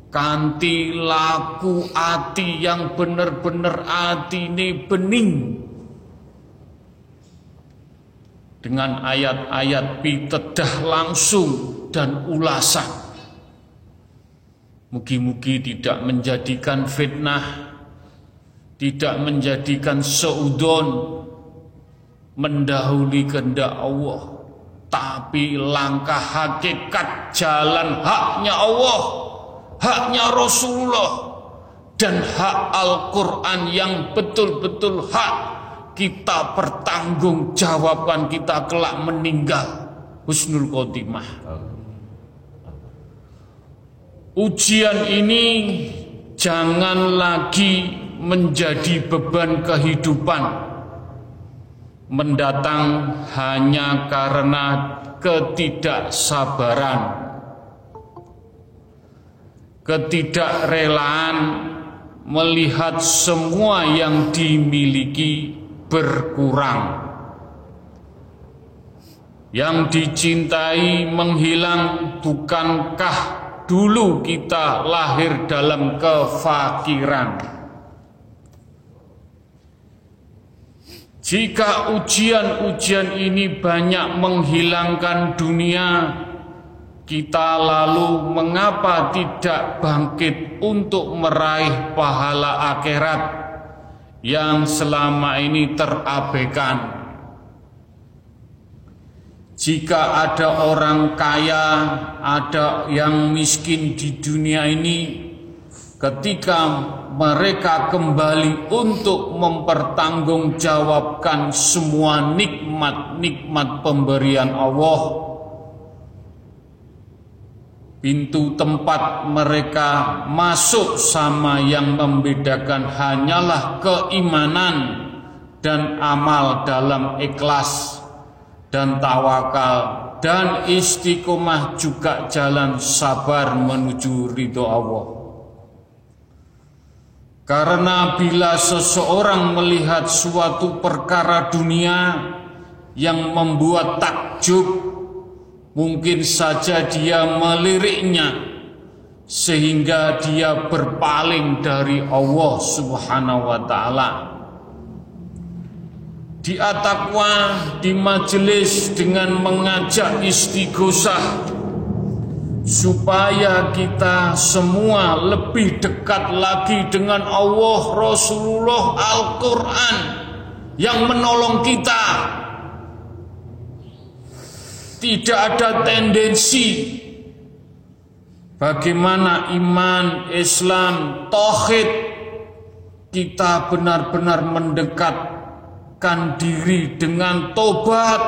kanti laku ati yang benar-benar ati ini bening dengan ayat-ayat pitedah langsung dan ulasan. Mugi-mugi tidak menjadikan fitnah, tidak menjadikan seudon, mendahului kehendak Allah, tapi langkah hakikat jalan haknya Allah, haknya Rasulullah, dan hak Al-Quran yang betul-betul hak kita pertanggungjawabkan kita kelak meninggal. Husnul khotimah. Ujian ini jangan lagi menjadi beban kehidupan. Mendatang hanya karena ketidaksabaran ketidakrelaan melihat semua yang dimiliki berkurang. Yang dicintai menghilang bukankah dulu kita lahir dalam kefakiran? Jika ujian-ujian ini banyak menghilangkan dunia, kita lalu mengapa tidak bangkit untuk meraih pahala akhirat? yang selama ini terabaikan. Jika ada orang kaya, ada yang miskin di dunia ini, ketika mereka kembali untuk mempertanggungjawabkan semua nikmat-nikmat pemberian Allah, Pintu tempat mereka masuk sama yang membedakan hanyalah keimanan dan amal dalam ikhlas dan tawakal dan istiqomah juga jalan sabar menuju ridho Allah. Karena bila seseorang melihat suatu perkara dunia yang membuat takjub Mungkin saja dia meliriknya sehingga dia berpaling dari Allah Subhanahu wa taala. Di atakwa di majelis dengan mengajak istighosah supaya kita semua lebih dekat lagi dengan Allah Rasulullah Al-Qur'an yang menolong kita tidak ada tendensi bagaimana iman, Islam, tauhid kita benar-benar mendekatkan diri dengan tobat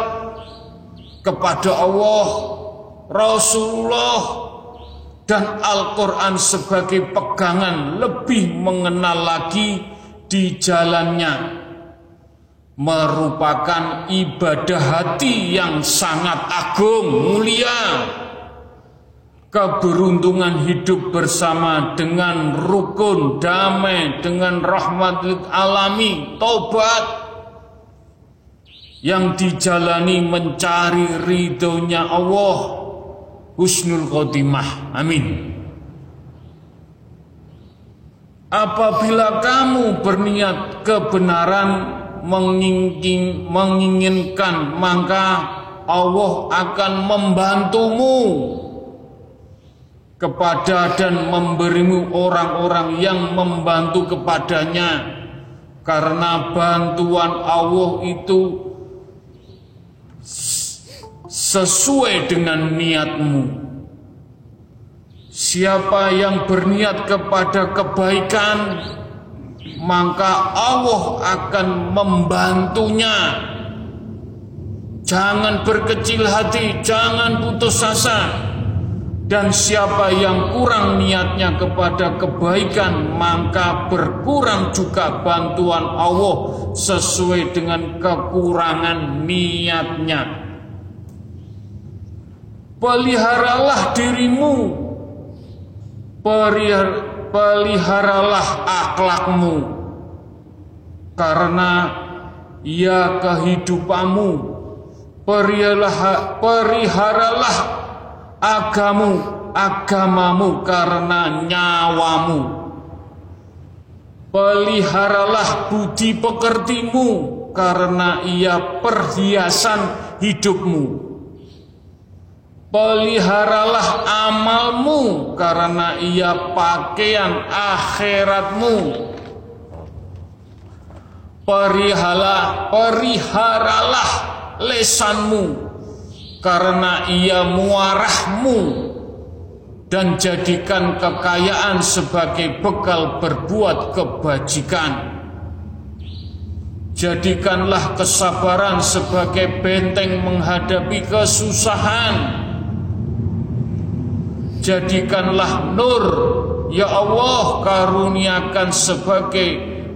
kepada Allah, Rasulullah dan Al-Quran sebagai pegangan lebih mengenal lagi di jalannya merupakan ibadah hati yang sangat agung, mulia. Keberuntungan hidup bersama dengan rukun, damai, dengan rahmat alami, tobat yang dijalani mencari ridhonya Allah husnul khotimah. Amin. Apabila kamu berniat kebenaran menginginkan maka Allah akan membantumu kepada dan memberimu orang-orang yang membantu kepadanya. Karena bantuan Allah itu sesuai dengan niatmu. Siapa yang berniat kepada kebaikan maka Allah akan membantunya. Jangan berkecil hati jangan putus asa. Dan siapa yang kurang niatnya kepada kebaikan maka berkurang juga bantuan Allah sesuai dengan kekurangan niatnya. Peliharalah dirimu peliharalah akhlakmu karena ia kehidupanmu. Periharalah agamu agamamu karena nyawamu. Peliharalah budi pekertimu karena ia perhiasan hidupmu peliharalah amalmu karena ia pakaian akhiratmu periharalah periharalah lesanmu karena ia muarahmu dan jadikan kekayaan sebagai bekal berbuat kebajikan. Jadikanlah kesabaran sebagai benteng menghadapi kesusahan. Jadikanlah nur, ya Allah, karuniakan sebagai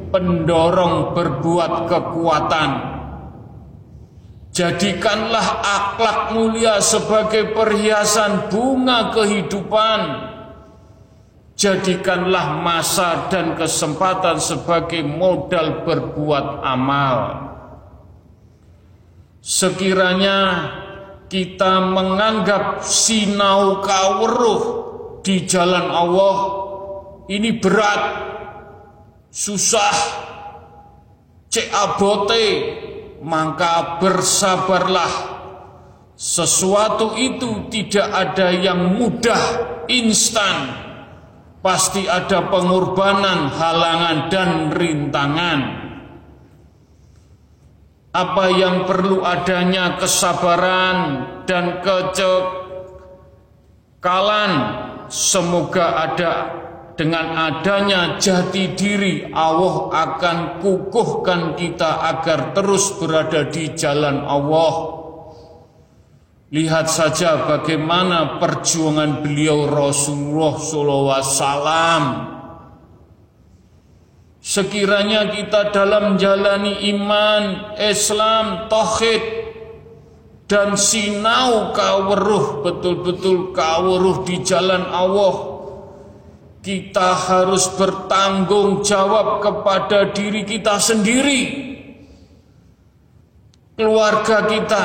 pendorong berbuat kekuatan Jadikanlah akhlak mulia sebagai perhiasan bunga kehidupan. Jadikanlah masa dan kesempatan sebagai modal berbuat amal. Sekiranya kita menganggap sinau kawruh di jalan Allah ini berat, susah, cek abote, maka bersabarlah. Sesuatu itu tidak ada yang mudah, instan. Pasti ada pengorbanan, halangan, dan rintangan. Apa yang perlu adanya kesabaran dan kecekalan, semoga ada dengan adanya jati diri Allah akan kukuhkan kita agar terus berada di jalan Allah. Lihat saja bagaimana perjuangan beliau Rasulullah SAW. Sekiranya kita dalam menjalani iman, Islam, Tauhid, dan sinau kaweruh, betul-betul kaweruh di jalan Allah, kita harus bertanggung jawab kepada diri kita sendiri, keluarga kita,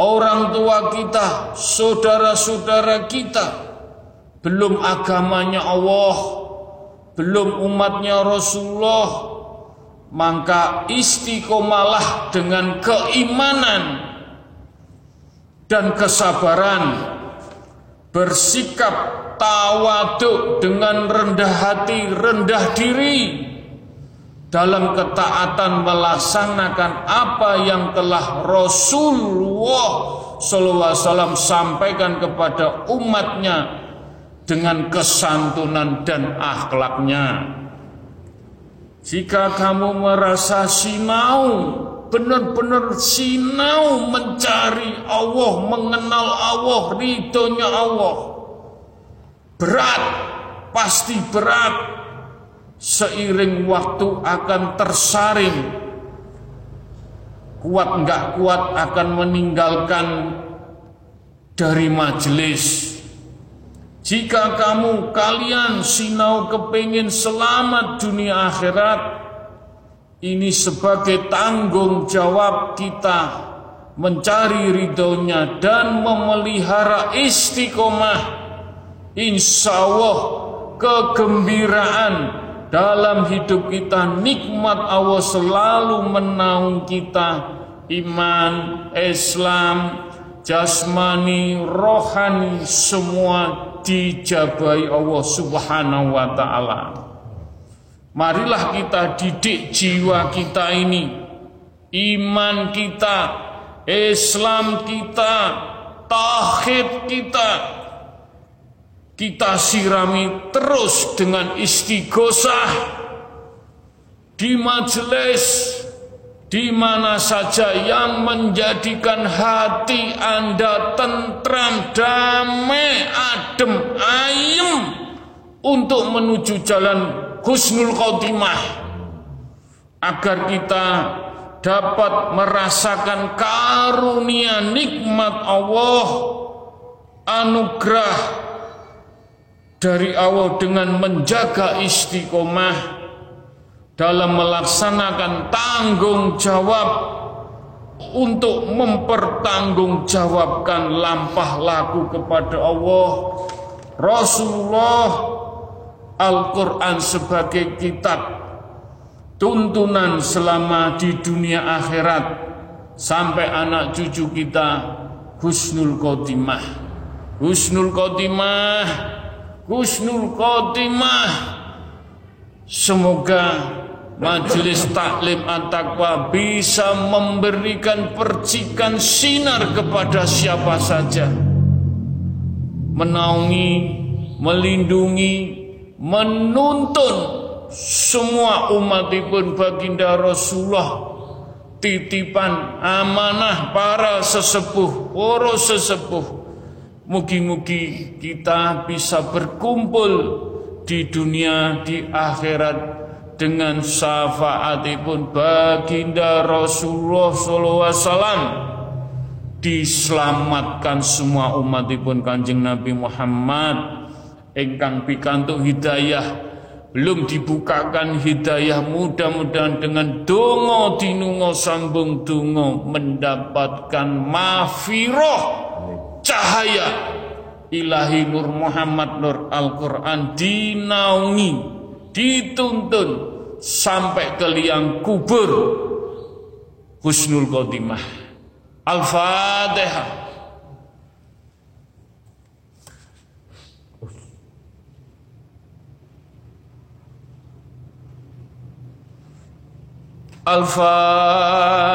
orang tua kita, saudara-saudara kita, belum agamanya Allah, belum umatnya Rasulullah, maka istiqomalah dengan keimanan dan kesabaran bersikap tawaduk dengan rendah hati, rendah diri dalam ketaatan melaksanakan apa yang telah Rasulullah SAW sampaikan kepada umatnya dengan kesantunan dan akhlaknya. Jika kamu merasa sinau, benar-benar sinau mencari Allah, mengenal Allah, ridhonya Allah, Berat, pasti berat. Seiring waktu akan tersaring. Kuat enggak kuat akan meninggalkan dari majelis. Jika kamu kalian sinau kepingin selamat dunia akhirat, ini sebagai tanggung jawab kita mencari ridhonya dan memelihara istiqomah. Insya Allah kegembiraan, dalam hidup kita nikmat Allah selalu menaung kita. Iman, Islam, jasmani, rohani semua dijabai Allah Subhanahu wa taala. Marilah kita didik jiwa kita ini, iman kita, Islam kita, tauhid kita, kita sirami terus dengan istighosah di majelis di mana saja yang menjadikan hati Anda tentram, damai, adem, ayem untuk menuju jalan husnul khotimah. Agar kita dapat merasakan karunia nikmat Allah anugerah dari Allah dengan menjaga istiqomah dalam melaksanakan tanggung jawab untuk mempertanggungjawabkan lampah laku kepada Allah. Rasulullah Al-Quran sebagai kitab tuntunan selama di dunia akhirat sampai anak cucu kita husnul khotimah. Husnul khotimah Husnul Khotimah. Semoga Majelis Taklim At-Taqwa bisa memberikan percikan sinar kepada siapa saja. Menaungi, melindungi, menuntun semua umat pun baginda Rasulullah. Titipan amanah para sesepuh, para sesepuh. Mugi-mugi kita bisa berkumpul di dunia di akhirat dengan syafaatipun baginda Rasulullah SAW diselamatkan semua umatipun kanjeng Nabi Muhammad. Engkang pikantuk hidayah belum dibukakan hidayah mudah-mudahan dengan dongo dinungo sambung dungo mendapatkan mafiroh cahaya. Ilahi Nur Muhammad Nur Al-Quran dinaungi, dituntun sampai ke liang kubur Husnul Khotimah. Al-Fatihah. Al-Fatihah.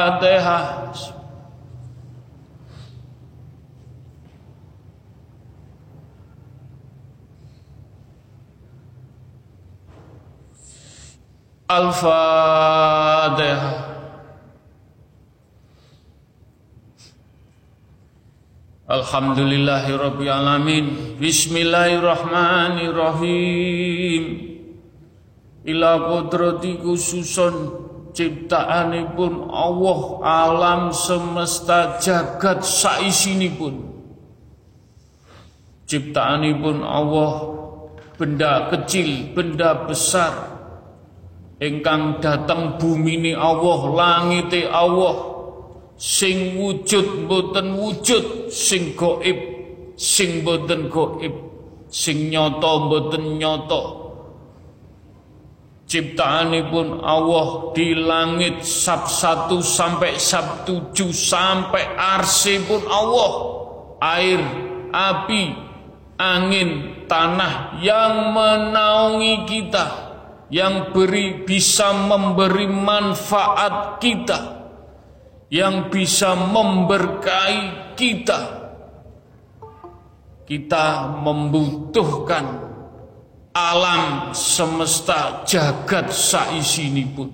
Al-Fatihah. Alhamdulillahirrabbilalamin Bismillahirrahmanirrahim. Ila kudrati khususun Ciptaanipun Allah Alam semesta jagat saisinipun. Ciptaanipun Allah Benda kecil, benda besar ingkang datang bumi ni Allah langite Allah. Sing wujud boten wujud sing goib sing boten goib sing nyata boten nyata. Ciptaanipun Allah di langit sab satu sampai sab tujuh sampai pun Allah. Air api angin tanah yang menaungi kita yang beri bisa memberi manfaat kita yang bisa memberkahi kita. Kita membutuhkan alam semesta jagat saisini pun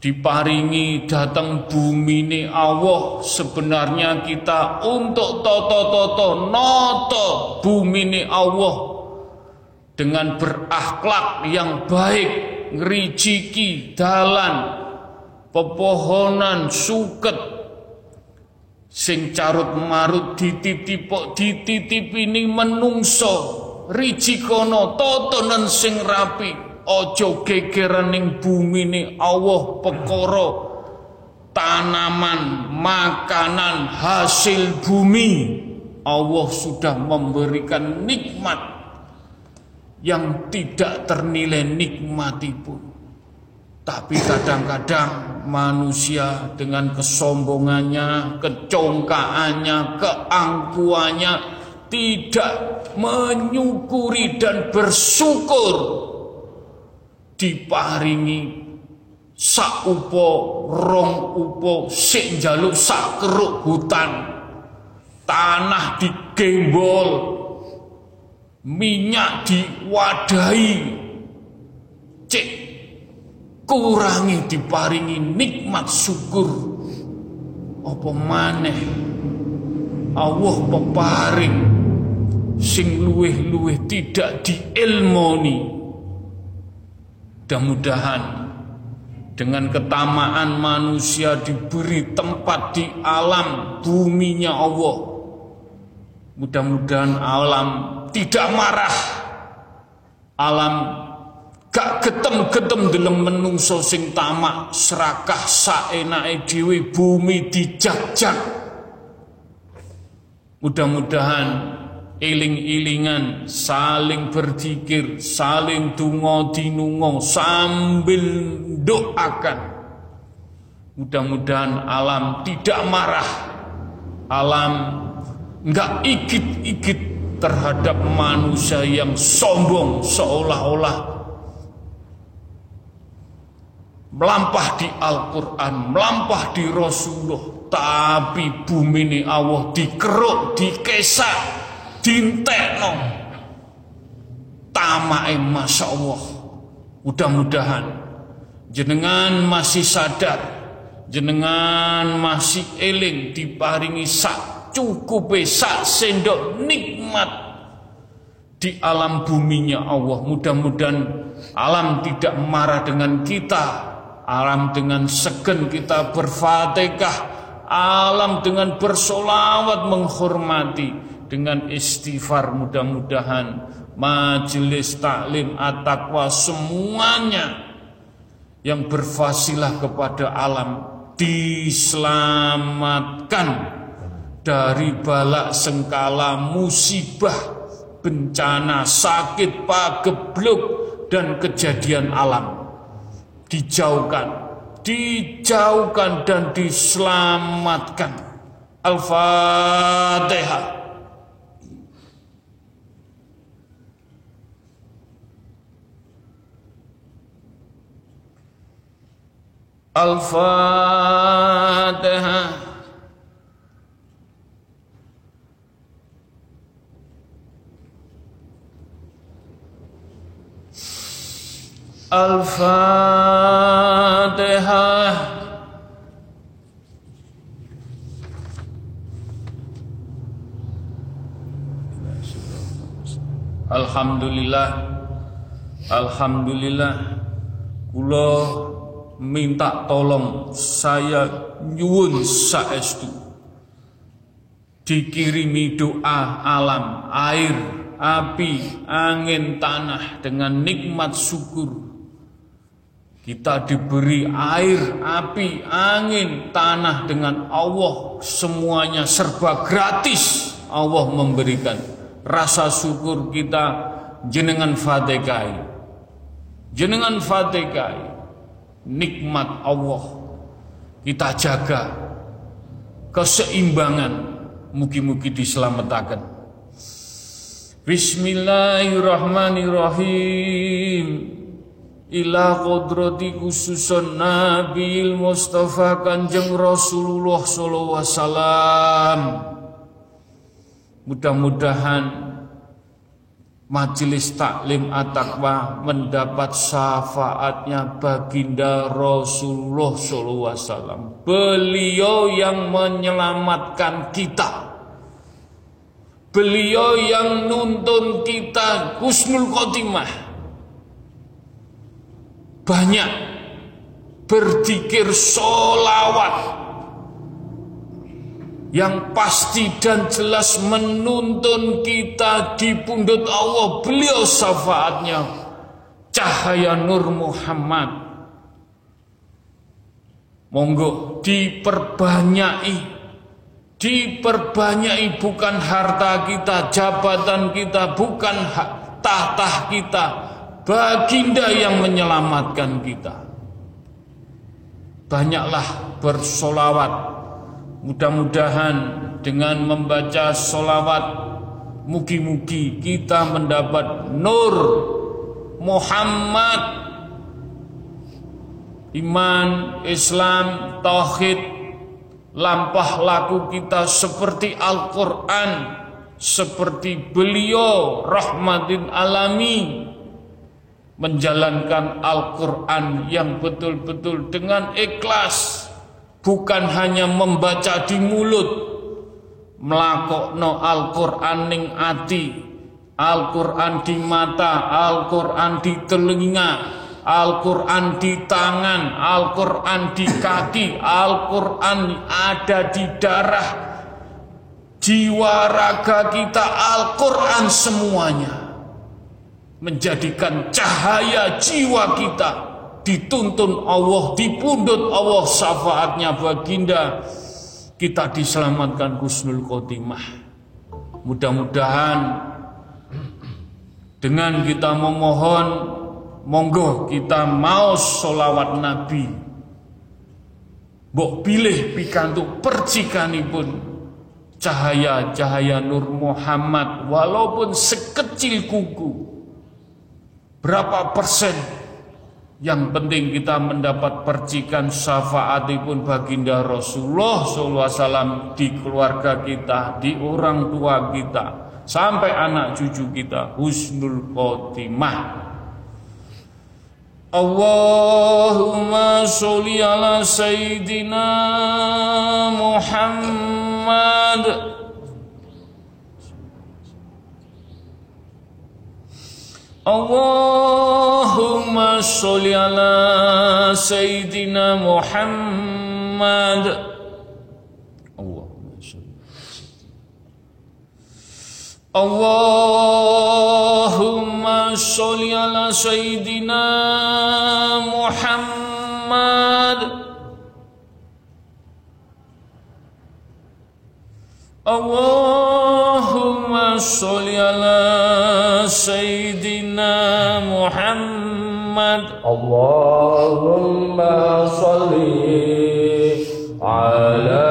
diparingi datang bumi ini Allah sebenarnya kita untuk toto-toto noto bumi ini Allah dengan berakhlak yang baik, ngerijiki dalan, pepohonan, suket, sing carut marut dititipok dititip ini menungso rijikono totonan sing rapi ojo gegeran ning bumi ni Allah pekoro tanaman makanan hasil bumi. Allah sudah memberikan nikmat yang tidak ternilai nikmati pun. Tapi kadang-kadang manusia dengan kesombongannya, kecongkaannya, keangkuhannya tidak menyukuri dan bersyukur diparingi sak upo rong upo sik jaluk sak hutan tanah digembol minyak diwadahi. Cek kurangi diparingi nikmat syukur. Apa maneh? Allah peparing sing luweh-luweh tidak diilmoni. Mudah-mudahan dengan ketamaan manusia diberi tempat di alam buminya Allah. Mudah-mudahan alam tidak marah. Alam gak getem-getem dalam menungso sing tamak serakah saenake dhewe bumi dijak-jak. Mudah-mudahan iling-ilingan saling berzikir saling dungo dinungo sambil doakan mudah-mudahan alam tidak marah. Alam enggak ikit-ikit terhadap manusia yang sombong seolah-olah melampah di Al-Quran, melampah di Rasulullah, tapi bumi ini Allah dikeruk, dikesak, dintekno. Tamae Masya Allah. Mudah-mudahan jenengan masih sadar, jenengan masih eling diparingi sak cukup sak sendok nikmat di alam buminya Allah. Mudah-mudahan alam tidak marah dengan kita, Alam dengan segen kita berfatihah Alam dengan bersolawat menghormati Dengan istighfar mudah-mudahan Majelis taklim at-taqwa semuanya Yang berfasilah kepada alam Diselamatkan Dari balak sengkala musibah Bencana, sakit, pagebluk Dan kejadian alam dijauhkan, dijauhkan dan diselamatkan. Al-Fatihah. Al-Fatihah. Al-Fatihah Alhamdulillah. Alhamdulillah. Kula minta tolong saya nyuwun saestu. Dikirimi doa alam air api angin tanah dengan nikmat syukur kita diberi air, api, angin, tanah dengan Allah semuanya serba gratis. Allah memberikan rasa syukur kita jenengan fatekai. Jenengan fatekai. Nikmat Allah kita jaga keseimbangan mugi-mugi diselamatkan. Bismillahirrahmanirrahim ila kodrati khususun Nabi Mustafa Kanjeng Rasulullah sallallahu alaihi wasallam. Mudah-mudahan majelis taklim at-taqwa mendapat syafaatnya baginda Rasulullah sallallahu wasallam. Beliau yang menyelamatkan kita. Beliau yang nuntun kita husnul khotimah banyak berzikir solawat yang pasti dan jelas menuntun kita di pundut Allah. Beliau syafaatnya cahaya Nur Muhammad. Monggo diperbanyai. Diperbanyai bukan harta kita jabatan kita bukan tahta kita, baginda yang menyelamatkan kita. Banyaklah bersolawat. Mudah-mudahan dengan membaca solawat, mugi-mugi kita mendapat nur Muhammad iman, Islam, tauhid, lampah laku kita seperti Al-Quran, seperti beliau rahmatin alami menjalankan Al-Quran yang betul-betul dengan ikhlas. Bukan hanya membaca di mulut. Melakokno Al-Quran ning ati. Al-Quran di mata Al-Quran di telinga Al-Quran di tangan Al-Quran di kaki Al-Quran ada di darah. Jiwa raga kita Al-Quran semuanya menjadikan cahaya jiwa kita dituntun Allah, dipundut Allah syafaatnya baginda kita diselamatkan husnul khotimah. Mudah-mudahan dengan kita memohon monggo kita mau solawat Nabi. Mbok pilih pikantuk percikanipun cahaya-cahaya Nur Muhammad walaupun sekecil kuku Berapa persen yang penting kita mendapat percikan syafaatipun baginda Rasulullah SAW di keluarga kita, di orang tua kita, sampai anak cucu kita husnul khotimah. Allahumma sholli ala sayyidina Muhammad Allahumma sholli ala Sayyidina Muhammad. Allahumma sholli Allahumma sholli ala Sayyidina Muhammad. Allahumma sholli ala Sayyidina Muhammad. Allahumma salli ala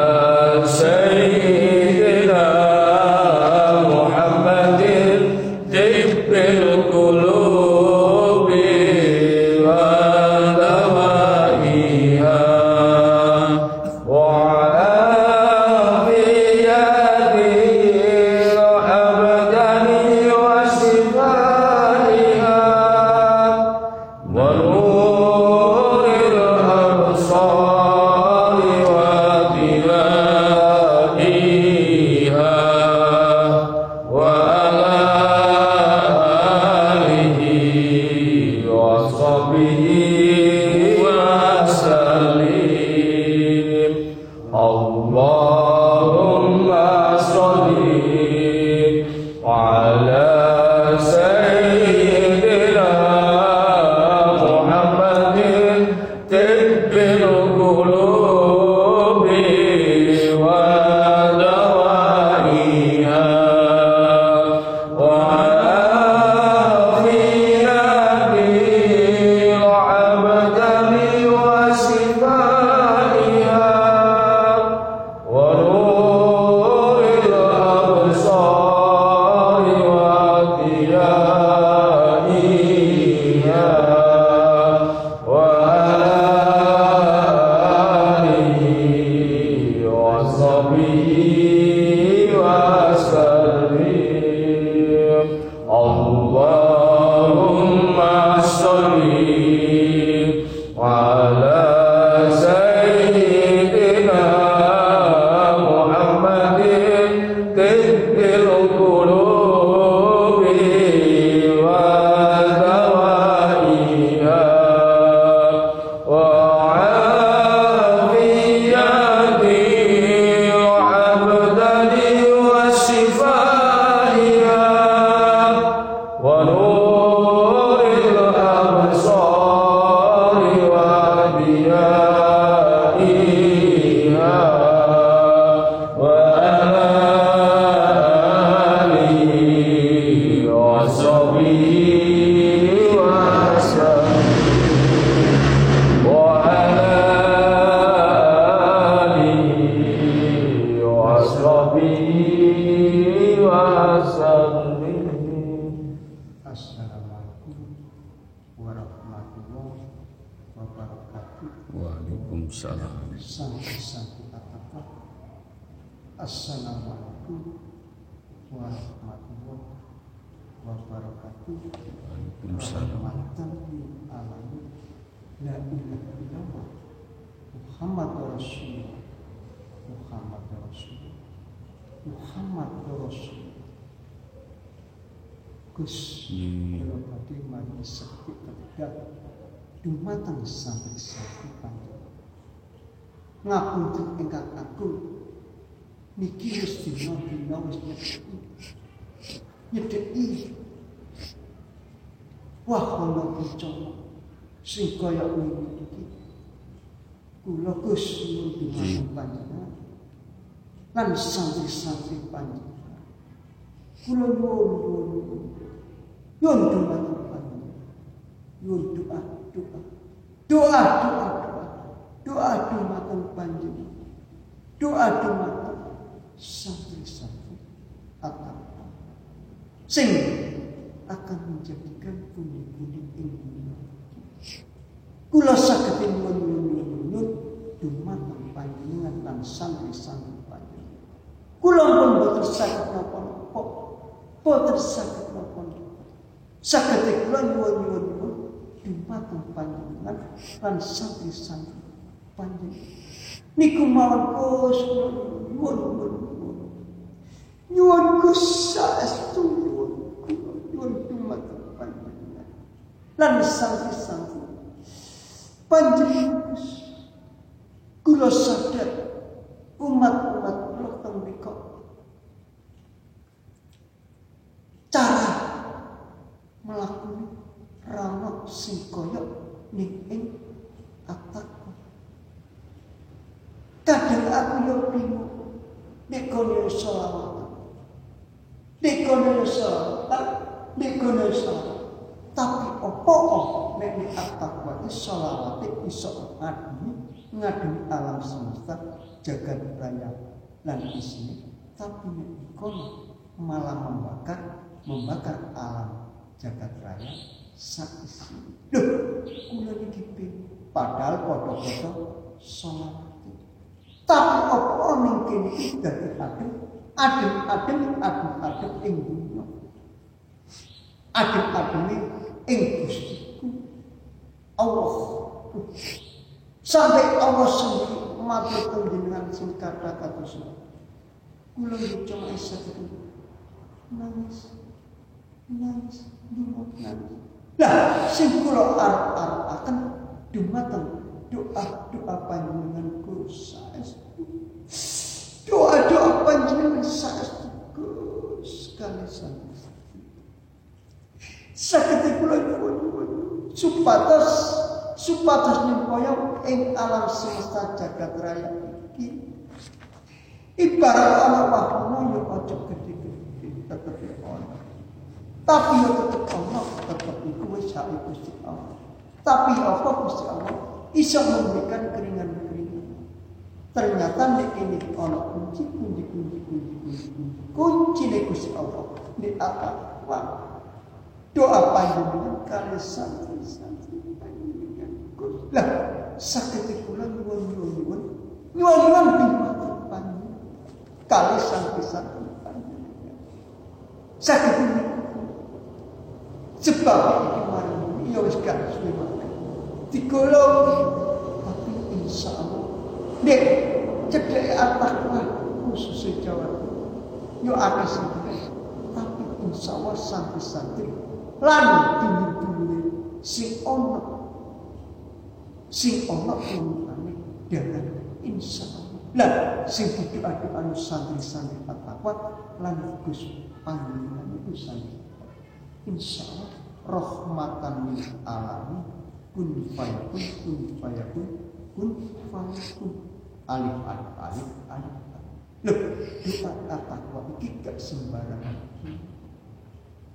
Assalamualaikum warahmatullahi wabarakatuh. Waalaikumsalam. La ilaha illallah. Muhammad Rasulullah. Muhammad Rasulullah. Muhammad Rasulullah. Gus, Iya. kalau tadi mari sakit ketiga dumateng sampai sakit panjang. Ngapunten ingkang agung niki wis dina dina wis nyedeki. Nyedeki. Wah ana kicana sing kaya ngene iki. Kula Gus nyuwun dumateng panjenengan. Lan santri-santri panjenengan. Kula nyuwun nyuwun dumateng panjenengan. Nyuwun doa doa. Doa doa doa. Doa dumateng panjenengan. Doa dumateng santri-santri atau sing akan menjadikan pundi-pundi dunia. Kula saged nyuwun-nyuwun dumateng panjenengan lan santri-santri panjenengan. Kula pun boten saged napa-napa. Boten saged napa-napa. Saged kula nyuwun-nyuwun dumateng panjenengan lan santri-santri panjenengan. Niku mawon Gus kula nyuwun-nyuwun. Nyuwun Gus nyuwun nyuwun dumateng panjenengan. Lan santri-santri panjenengan. Kula sadar umat-umat kula teng cara melakukan ramah sing kaya ning ing atakku. Kadang aku yo bingung nek kono yo selawat. Nek kono yo nek kono. Tapi opo nek nek atakwa iki selawat iso ngaduni alam semesta jagat raya lan isine. Tapi nek kono malah membakar membakar alam jagat raya sak isi. Loh, kula bingung. Padahal padha-padha selawat. Tapi apa ning kene iki dadi adem, adem-adem, adem-adem ing dunya. Adem-ademe ing Gustiku. Allah. Sampai Allah sendiri matur panjenengan sing kata kata Kula cuma sakit nangis, nangis, dumut nangis. Lah, sing kula arep-arepaken dumateng doa-doa panjenengan Gus saestu. Doa-doa panjenengan saestu Gus kali sanes. Sakit kula nyuwun supados supados nyuwaya ing alam semesta jagat raya iki ibarat ana wahana yo aja gede-gede tetep ana. Tapi yo tetep ana tetep iku wis sak Gusti Allah. Tapi apa Gusti Allah bisa memberikan keringan-keringan. Ternyata nek ini ana kunci kunci kunci kunci kunci kunci nek Gusti Allah di atas wah doa panjenengan kali santri-santri panjenengan. Lah sakit kula nyuwun nyuwun nyuwun nyuwun dumateng panjenengan kali santri-santri panjenengan. Sakit sebab iki mari iya wis gak suwe. Digolong tapi insya Allah nek cedek atakwa khusus Jawa yo akeh tapi insya Allah santri-santri lan dulur-dulur sing ono sing untane dengan insya Allah lah sing doa-doa santri-santri atakwa lan Gus panjenengan itu santri. Insya Allah rahmatan lil alamin. Kun fayakun kun fayakun kun fayakun. Alif alif alif alif Loh, doa takwa iki gak sembarangan.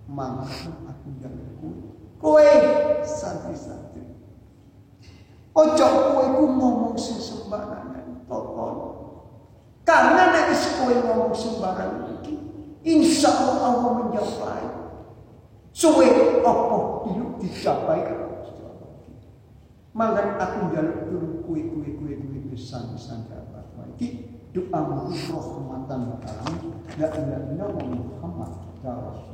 Mangsa aku yang kowe. Kowe santri-santri. Ojo kowe ku ngomong sing sembarangan, tolong. Karena nek wis kowe ngomong sembarangan iki, insya Allah Allah menjawab. Suwe apa diluk dicapai Mangan aku njaluk turun kue kue kue kue besan besan apa iki doa rahmatan alam la ilaha illallah Muhammad Rasulullah.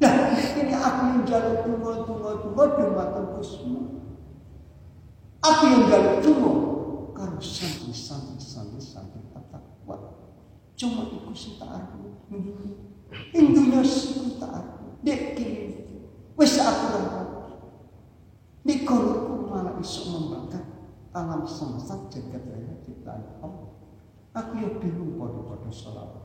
Nah, ini aku yang jaluk tunggu tunggu tunggu dumateng kusma. Aku yang jaluk tunggu karo santri santri santri santri takwa. Cuma ikut si tak Intinya sih tak Dek kiri Wis aku rangkap. Nikoniku malah iso membangkang alam semesta jagat raya ciptaan Allah. Aku ya bingung pada-pada sholawat.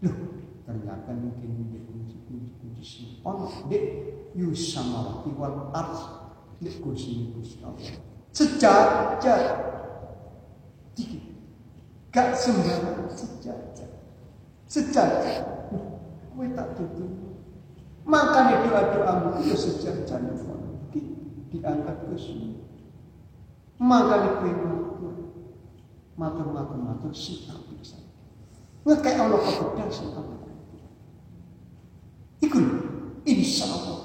Loh, ternyata mungkin di kunci-kunci sing ono dek yusamawati wal ars dek kursi Gusti Allah. Sejajar. Dikit. Gak sembarang sejajar. Sejajar. Kowe tak tutup maka doa-doamu itu sejajar di, diangkat ke sini. Maka kue matur, matur matur matur si Ngekai Allah kebedah si Allah. Ikut, insya Allah.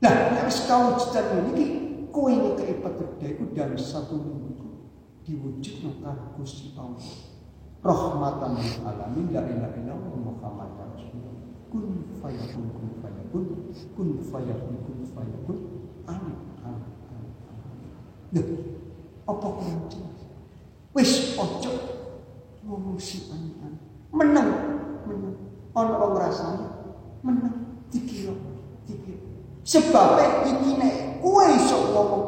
Nah, harus kau cerita ini, kau ini keipat itu dari satu minggu diwujud karo Gusti Allah. Rahmatan lil alamin la ilaha illallah Muhammad Rasulullah kun fayakun kun fayakun kun fayakun kun fayakun alif alif alif Loh, apa kurang jelas? Wis ojo ngomong si an menang menang ono wong rasane menang dikira dikira. Sebab iki nek kowe iso ngomong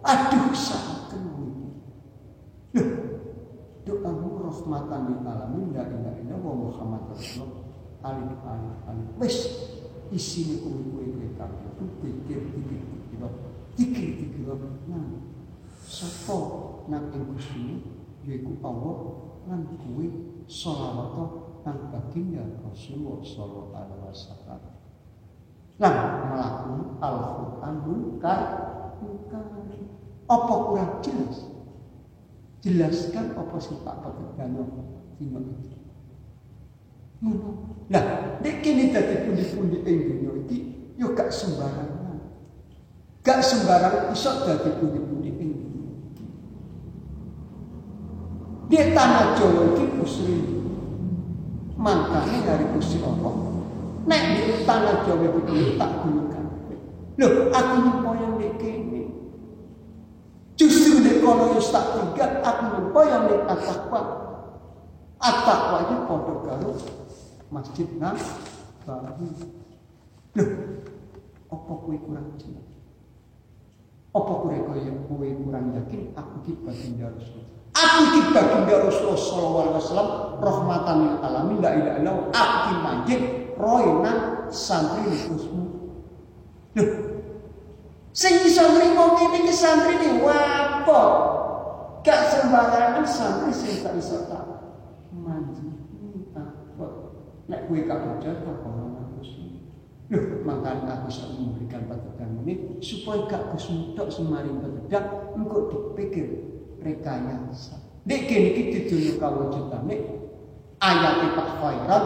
aduh saken Loh, doamu rahmatan lil alamin la ilaha illallah Muhammad Rasulullah. Alif alif alif. Wes isine kuwi kuwi kuwi kabeh. Pikir pikir pikir. Pikir pikir. Nah sapa nang ing Gusti yaiku Allah lan kuwi selawat nang baginda Rasulullah sallallahu alaihi wasallam. Lan melakukan Al-Qur'an munkar munkar. Apa kurang jelas? Jelaskan apa sih Pak Petegano dino iki Nah, nek kene pundi-pundi ing dunya iki yo gak sembarangan. Gak sembarang iso dadi pundi-pundi ing dunya iki. Di tanah Jawa iki kusri. Mangkane dari kusri apa? Nek di tanah Jawa iki tak gunakan. Loh, aku nyempoyong nek kene. Justru nek kono tak tiga, aku nyempoyong nek atakwa. Atakwa iki padha karo masjid nang baru. Loh, apa kue kurang jelas? Apa kue kue kurang yakin? Aku ki baginda Rasul. Aku ki baginda Rasulullah sallallahu alaihi wasallam rahmatan lil alamin la ilaha illallah. Aku majid roy nang santri kusmu. Loh, sing iso nrimo ki santri ne wapo. Gak sembarangan santri sing tak iso tak manji. Nek kue gak apa sih? Loh, makanya aku bisa memberikan petegang ini supaya gak kesuntok semarin petegang engkau dipikir rekayasa. Nek kini kita dulu kawujudane ayat Pak Khairat.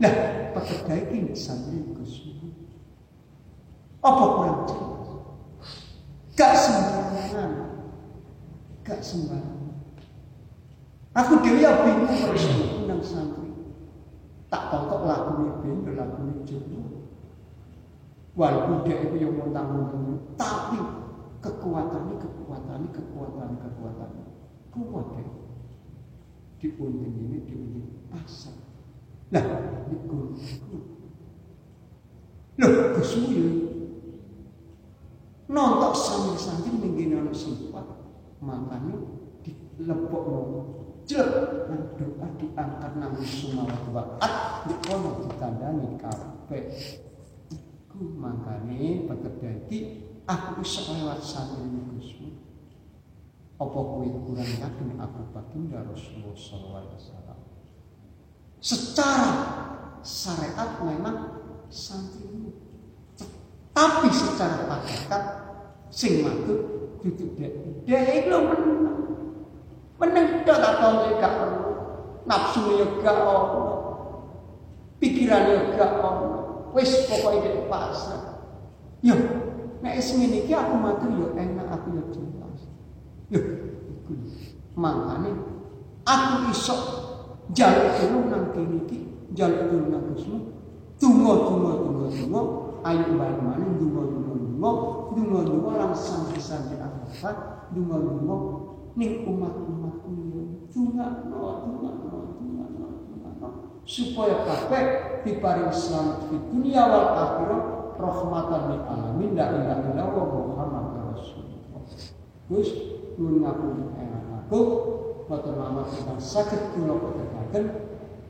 Nah, petegang ini sambil kesuntok. Apa kurang jelas? Gak sembarangan. Gak sembarangan. Aku dewi ya bingung harus undang santri tak tontok lagu ini ben lagu ini jowo walaupun dia itu yang montang-montang tapi kekuatannya kekuatannya kekuatannya kekuatannya. Kuat deh di unting ini di unting pasar lah di gunung loh kesuyu nontok sambil-sambil menggina sifat makanya di lepok jelek. Nang doa diangkat nang sumawat waat dikono ditandani kabeh. Iku mangkane pekedati aku iso lewat santri Gusmu apa kowe kurang yakin aku baginda Rasulullah sallallahu alaihi wasallam secara syariat memang santri tapi secara hakikat sing matut duduk dek dek iku menang Meneng tok tak tau gak perlu. Nafsu ya gak ono. Pikirannya gak ono. Wis pokoknya di pasar. Yo, nek wis ngene iki aku matur yo enak aku yo jelas. Yo, iku. Makane aku iso jaluk dulu nang kene iki, jaluk dulu nang Gusmu. Tunggu, tunggu, tunggu, tunggu. Ayo balik mana? Tunggu, tunggu, tunggu. Tunggu, tunggu. Langsung bisa di akhirat. Tunggu, tunggu. Ning umat-umat ini. Tunggu, tunggu, tunggu, Supaya kabeh diparing selamat di dunia wal akhirat rahmatan lil alamin la ilaha illallah Muhammad Rasulullah. Terus nuwun ngapunten enak aku mboten lama ingkang saged kula kotekaken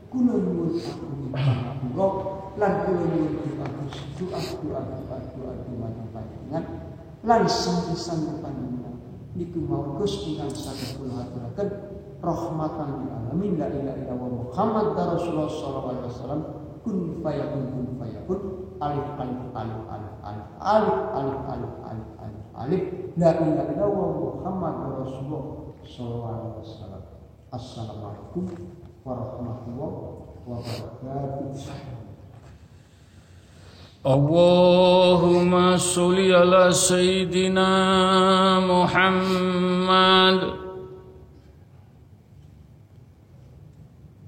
kula nyuwun ampun pangapunten lan kula nyuwun dipados doa doa doa doa doa panjenengan lan sang-sang panjenengan niku mau Gus ingkang saged kula aturaken rahmatan lil alamin la ilaha illallah Muhammad Rasulullah sallallahu alaihi wasallam kun fayakun kun fayakun alif alif alif alif alif alif alif alif alif alif alif la ilaha illallah Muhammad Rasulullah sallallahu alaihi wasallam assalamualaikum warahmatullahi wabarakatuh اللهم صل على سيدنا محمد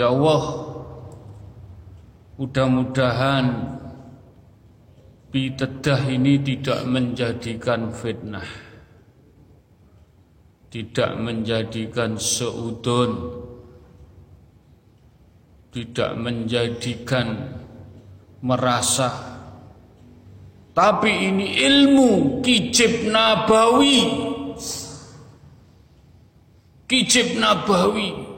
Ya Allah Mudah-mudahan Bitedah ini tidak menjadikan fitnah Tidak menjadikan seudon Tidak menjadikan merasa. Tapi ini ilmu kijib nabawi. Kijib nabawi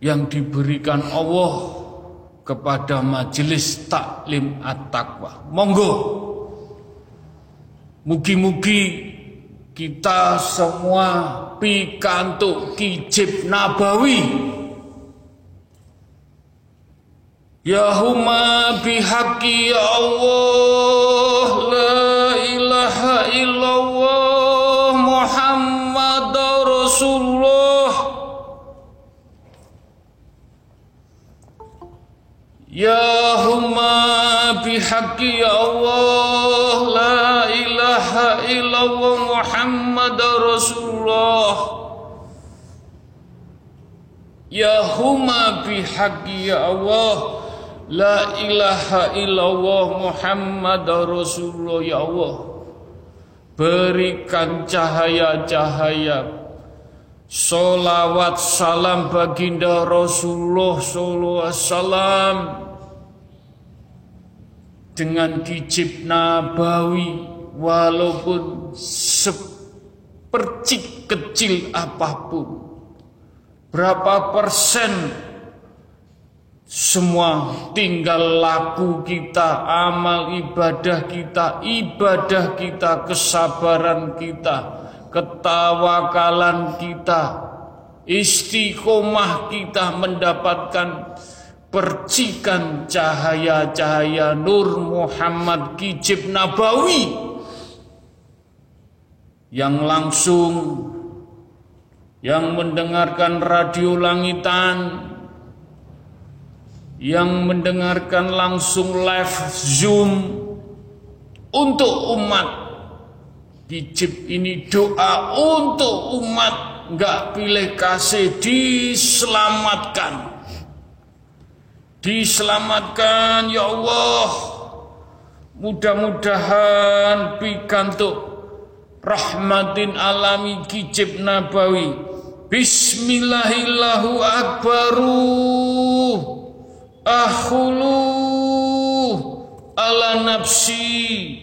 yang diberikan Allah kepada majelis taklim at-taqwa. Monggo. Mugi-mugi kita semua pikantuk kijib nabawi. Ya huma bihaqi ya Allah يا هما بحق يا الله لا إله إلا الله محمد رسول الله يا هما بحق يا الله لا إله إلا الله محمد رسول الله يا الله berikan cahaya-cahaya Solawat salam baginda Rasulullah Sallallahu Alaihi Wasallam dengan kijib nabawi walaupun sepercik kecil apa pun. Berapa persen semua tinggal laku kita amal ibadah kita ibadah kita kesabaran kita ketawakalan kita, istiqomah kita mendapatkan percikan cahaya-cahaya Nur Muhammad Kijib Nabawi yang langsung yang mendengarkan radio langitan yang mendengarkan langsung live zoom untuk umat Hijib ini doa untuk umat nggak pilih kasih diselamatkan. Diselamatkan ya Allah. Mudah-mudahan pikantuk rahmatin alami kijib nabawi. Bismillahillahu akbaru. Akhulu ala nafsi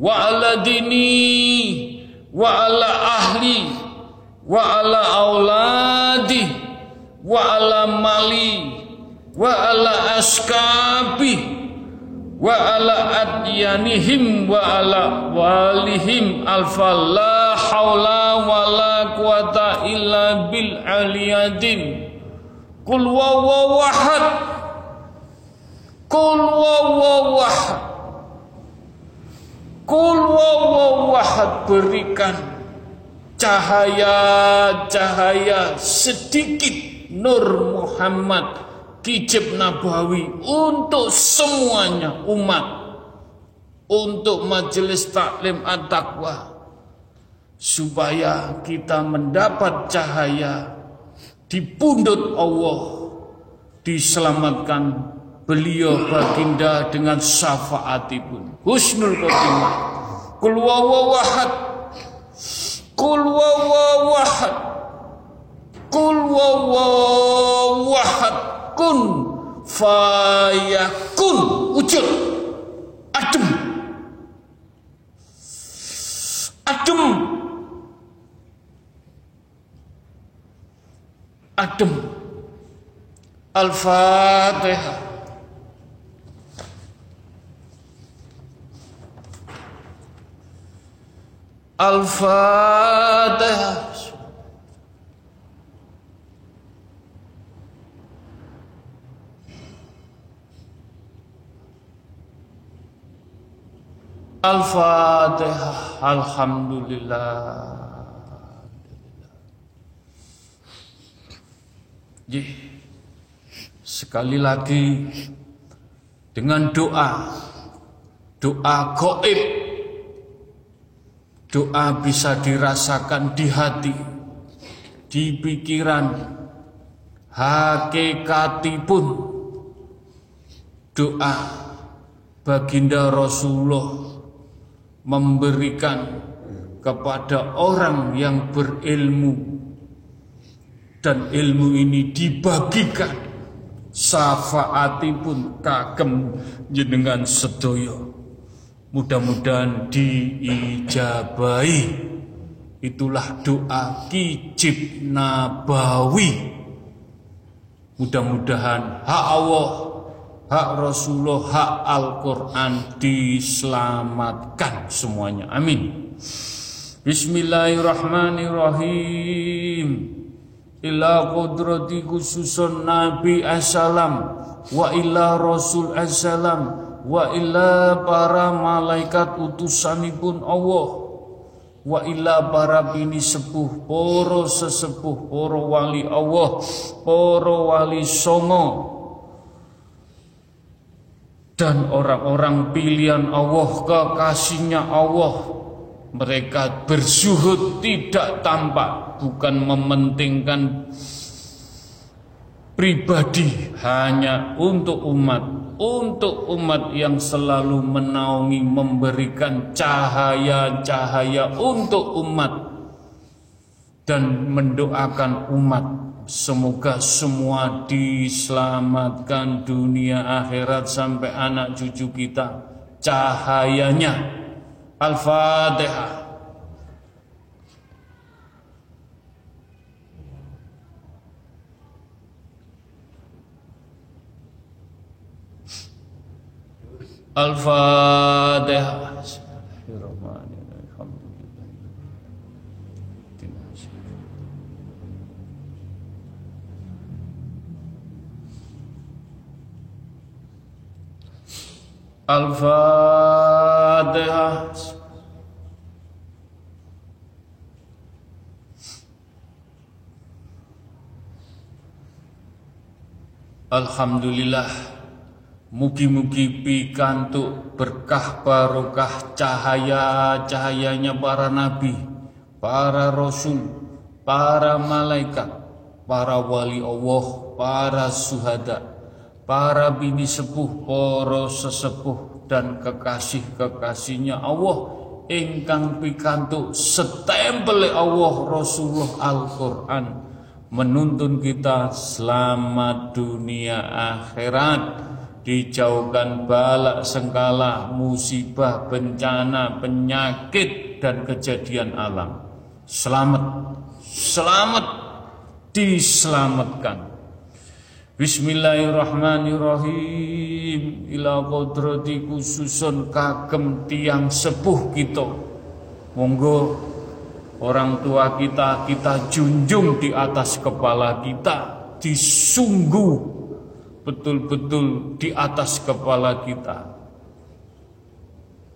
wa ala dini wa ala ahli wa ala aulad wa ala mali wa ala askabi wa ala adyanihim wa ala walihim alfa la hawla wa la quwata illa bil aliyadin kul wawawahad kul wawawahad kul wawawahad berikan cahaya-cahaya sedikit Nur Muhammad Kijib Nabawi untuk semuanya umat untuk majelis taklim at-taqwa supaya kita mendapat cahaya di pundut Allah diselamatkan beliau baginda dengan syafaatipun. Husnul khotimah. Kul wawahad Kul wawawahad Kul wawawahad Kun Fayakun. Wujud Adem. Adem. Adem. Al-Fatihah Al-Fatihah. Al-Fatihah. Alhamdulillah. Sekali lagi dengan doa doa goib Doa bisa dirasakan di hati, di pikiran, hakikati pun doa baginda Rasulullah memberikan kepada orang yang berilmu. Dan ilmu ini dibagikan. Syafaati pun kagem jenengan sedoyo Mudah-mudahan diijabahi. Itulah doa kijib nabawi. Mudah-mudahan. Hak Allah, hak Rasulullah, hak Al-Quran diselamatkan semuanya. Amin. Bismillahirrahmanirrahim. Ila qudrati khususun Nabi Assalam wa ila Rasul Assalam wa illa para malaikat utusanipun Allah wa illa para bini sepuh poro sesepuh poro wali Allah poro wali songo dan orang-orang pilihan Allah kekasihnya Allah mereka bersuhud tidak tampak bukan mementingkan pribadi hanya untuk umat untuk umat yang selalu menaungi memberikan cahaya-cahaya untuk umat dan mendoakan umat semoga semua diselamatkan dunia akhirat sampai anak cucu kita. Cahayanya. Al-Fatihah. Al-Fatihah. Al-Fatihah. Alhamdulillah Mugi-mugi pikantuk berkah barokah cahaya-cahayanya para nabi, para rasul, para malaikat, para wali Allah, para suhada, para bini sepuh, para sesepuh dan kekasih-kekasihnya Allah ingkang pikantuk setempel Allah Rasulullah Al-Qur'an menuntun kita selamat dunia akhirat dijauhkan balak sengkala, musibah, bencana, penyakit dan kejadian alam. Selamat, selamat, diselamatkan Bismillahirrahmanirrahim. Ila kodrati khususun kagem tiang sepuh kita. Monggo orang tua kita kita junjung di atas kepala kita. Disungguh betul-betul di atas kepala kita.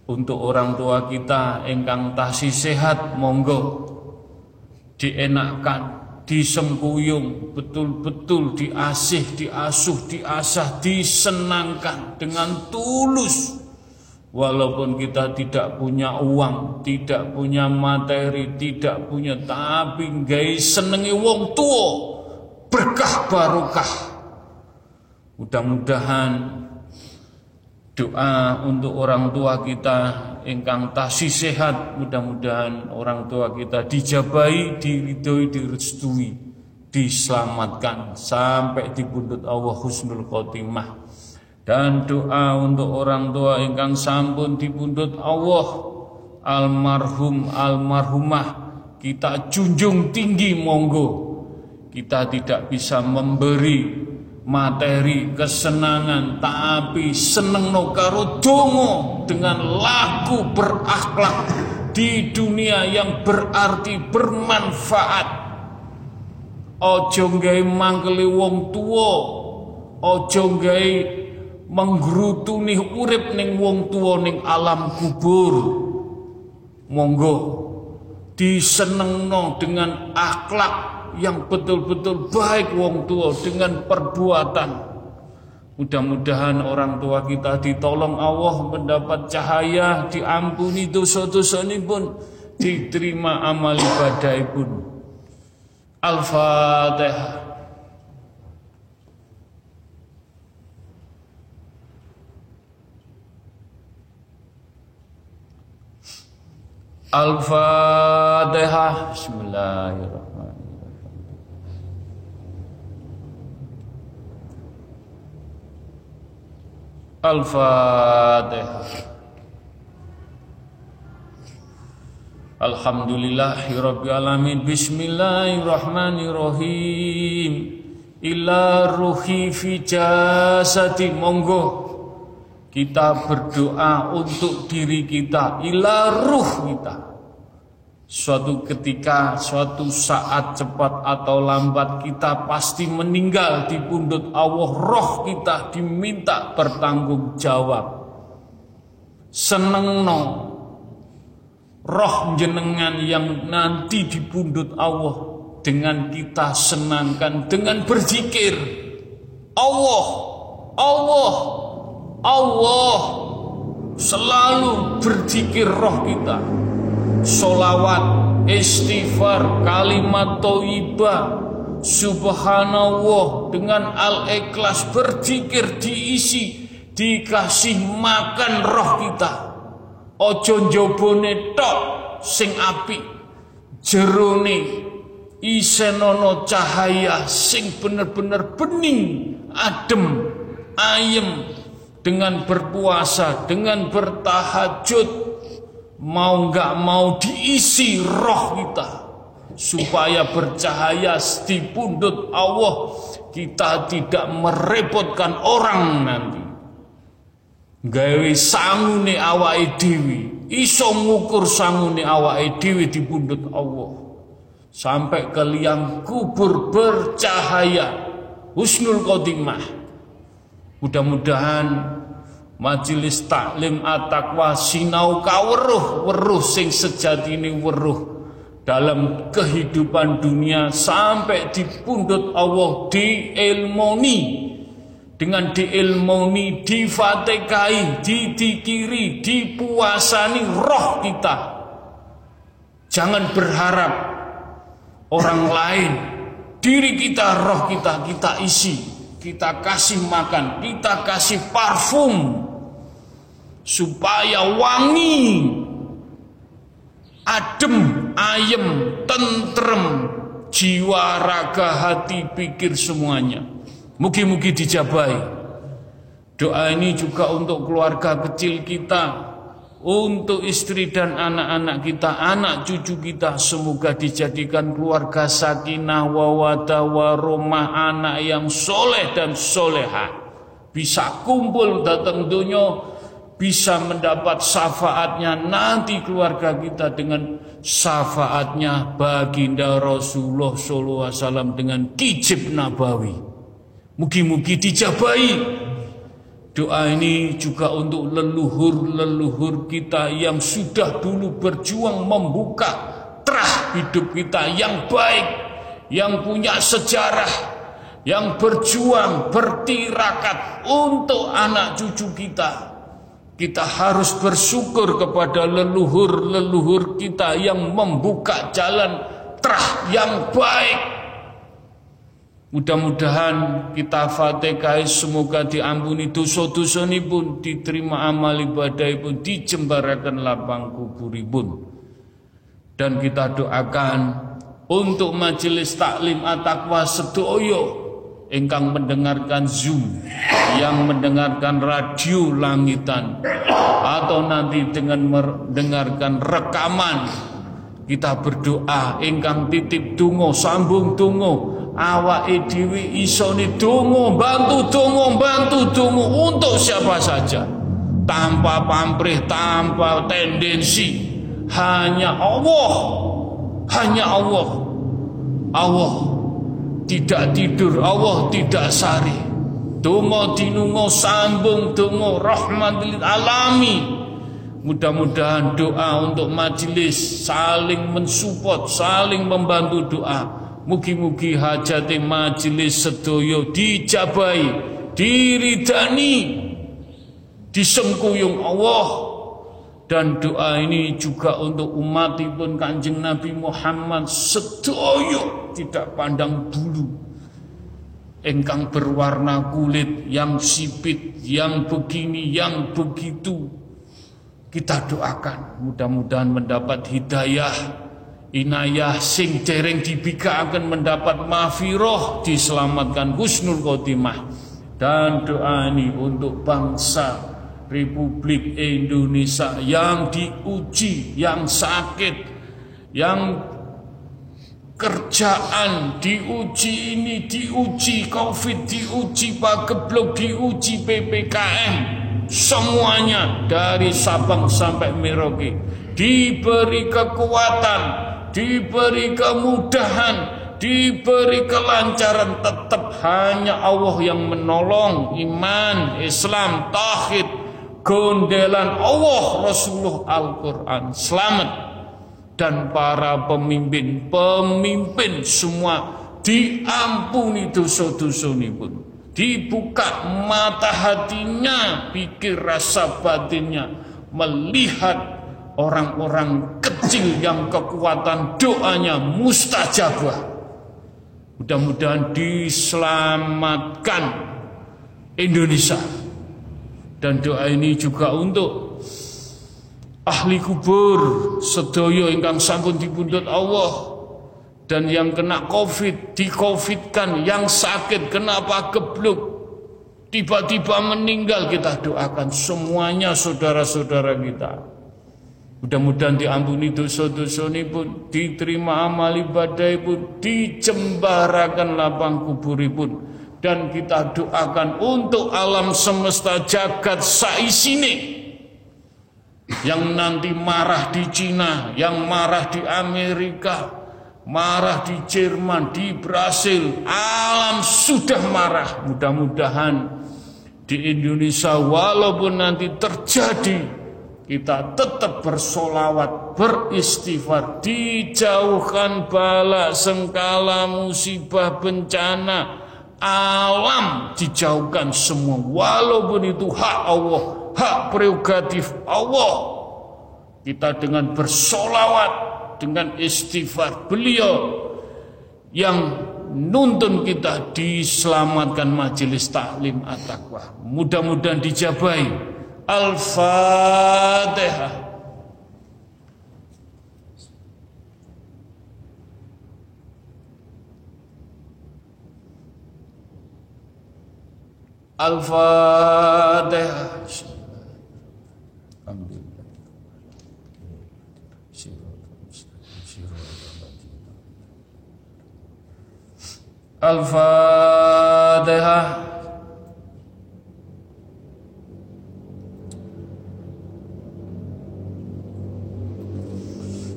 Untuk orang tua kita engkang tasih sehat monggo dienakkan disengkuyung, betul-betul diasih, diasuh, diasah, disenangkan dengan tulus. Walaupun kita tidak punya uang, tidak punya materi, tidak punya tapi gay senengi wong tua berkah barokah. Mudah-mudahan doa untuk orang tua kita ingkang tasih sehat mudah-mudahan orang tua kita dijabai diridhoi direstui diselamatkan. Sampai di pundut Allah husnul khotimah. Dan doa untuk orang tua ingkang sampun di pundut Allah almarhum almarhumah kita junjung tinggi monggo. Kita tidak bisa memberi materi kesenangan tapi seneng no karo dongo dengan lagu berakhlak di dunia yang berarti bermanfaat. Ojo gawe mangkeli wong tua ojo gawe menggerutuni urip ning wong tua ning alam kubur. Monggo disenengno dengan akhlak yang betul-betul baik wong tua dengan perbuatan. Mudah-mudahan orang tua kita ditolong Allah mendapat cahaya, diampuni dosa-dosa ini pun, diterima amal ibadah pun. Al-Fatihah. Al-Fatihah. Bismillahirrahmanirrahim. Al-Fatihah Alhamdulillahirrabbilalamin Bismillahirrahmanirrahim. Ila ruhi fi jasadi. Monggo Kita berdoa untuk diri kita. Ila ruh kita Suatu ketika, suatu saat cepat atau lambat kita pasti meninggal di pundut Allah. Roh kita diminta bertanggung jawab. Seneng no. Roh jenengan yang nanti di pundut Allah dengan kita senangkan dengan berzikir. Allah, Allah, Allah selalu berzikir roh kita solawat, istighfar, kalimat toibah, subhanallah dengan al-ikhlas berzikir diisi dikasih makan roh kita. Ojo njobone tok sing api jerone isenono cahaya sing bener-bener bening adem ayem. Dengan berpuasa dengan bertahajud mau nggak mau diisi roh kita. Supaya bercahaya di pundut Allah kita tidak merepotkan orang nanti. Gawe sangune awake dhewe iso ngukur sangune awake dhewe di pundut Allah. Sampai ke liang kubur bercahaya. Husnul khotimah. Mudah-mudahan Majelis taklim at-taqwa sinau kaweruh weruh sing sejatine weruh dalam kehidupan dunia sampai di pundut Allah diilmoni. Dengan diilmoni difatekai didikiri dipuasani roh kita. Jangan berharap orang lain diri kita roh kita kita isi kita kasih makan, kita kasih parfum supaya wangi, adem, ayem, tentrem, jiwa, raga, hati, pikir semuanya. Mugi-mugi dijabai. Doa ini juga untuk keluarga kecil kita, untuk istri dan anak-anak kita, anak cucu kita. Semoga dijadikan keluarga sakinah wawada warumah anak yang soleh dan soleha. Bisa kumpul datang dunia bisa mendapat syafaatnya nanti keluarga kita dengan syafaatnya baginda Rasulullah SAW dengan kijib nabawi mugi-mugi dijabai Doa ini juga untuk leluhur-leluhur kita yang sudah dulu berjuang membuka terah hidup kita yang baik, yang punya sejarah, yang berjuang bertirakat untuk anak cucu kita. Kita harus bersyukur kepada leluhur-leluhur kita yang membuka jalan terah yang baik Mudah-mudahan kita fatihah semoga diampuni dosa-dosa ini pun diterima amal ibadah pun dijembarakan lapang kuburipun. Dan kita doakan untuk majelis taklim at-taqwa sedoyo engkang mendengarkan Zoom, yang mendengarkan radio langitan atau nanti dengan mendengarkan rekaman kita berdoa engkang titip tungo sambung tungo awake dhewe isone donga bantu donga bantu donga untuk siapa saja. Tanpa pamrih tanpa tendensi hanya Allah hanya Allah Allah tidak tidur Allah tidak sari. Donga dinungo sambung donga rahmatil alami. Mudah-mudahan doa untuk majelis saling mensupport, saling membantu doa. Mugi-mugi hajati majelis sedoyo dijabai, diridani, disengkuyung Allah dan doa ini juga untuk umat pun kanjeng Nabi Muhammad sedoyo tidak pandang bulu. Engkang berwarna kulit yang sipit yang begini yang begitu. Kita doakan mudah-mudahan mendapat hidayah inayah sing dereng dibika akan mendapat mafiroh diselamatkan husnul khotimah. Dan doa ini untuk bangsa Republik Indonesia yang diuji, yang sakit, yang kerjaan diuji ini diuji covid diuji pageblok diuji ppkm semuanya dari Sabang sampai Merauke. Diberi kekuatan diberi kemudahan, diberi kelancaran. Tetap hanya Allah yang menolong iman, Islam, tauhid, gondelan Allah Rasulullah Al-Quran selamat dan para pemimpin pemimpin semua diampuni dosa-dosa ini pun dibuka mata hatinya pikir rasa batinnya melihat orang-orang kecil yang kekuatan doanya mustajabah. Mudah-mudahan diselamatkan Indonesia. Dan doa ini juga untuk ahli kubur sedoyo ingkang sampun dipundhut Allah. Dan yang kena covid di covidkan yang sakit kenapa gebluk. Tiba-tiba meninggal kita doakan semuanya saudara-saudara kita. Mudah-mudahan diampuni dosa-dosa ini pun, diterima amal ibadah pun, dicembarakan lapang kubur pun. Dan kita doakan untuk alam semesta jagat saisine yang nanti marah di Cina, yang marah di Amerika, marah di Jerman, di Brasil, alam sudah marah. Mudah-mudahan di Indonesia walaupun nanti terjadi kita tetap bersolawat, beristighfar, dijauhkan bala, sengkala, musibah, bencana, alam dijauhkan semua walaupun itu hak Allah hak prerogatif Allah. Kita dengan bersolawat dengan istighfar beliau yang nuntun kita diselamatkan majelis taklim at-taqwa. Mudah-mudahan dijabai. Al-fatihah. Al-Fatihah. Alhamdulillah. Al-Fatihah.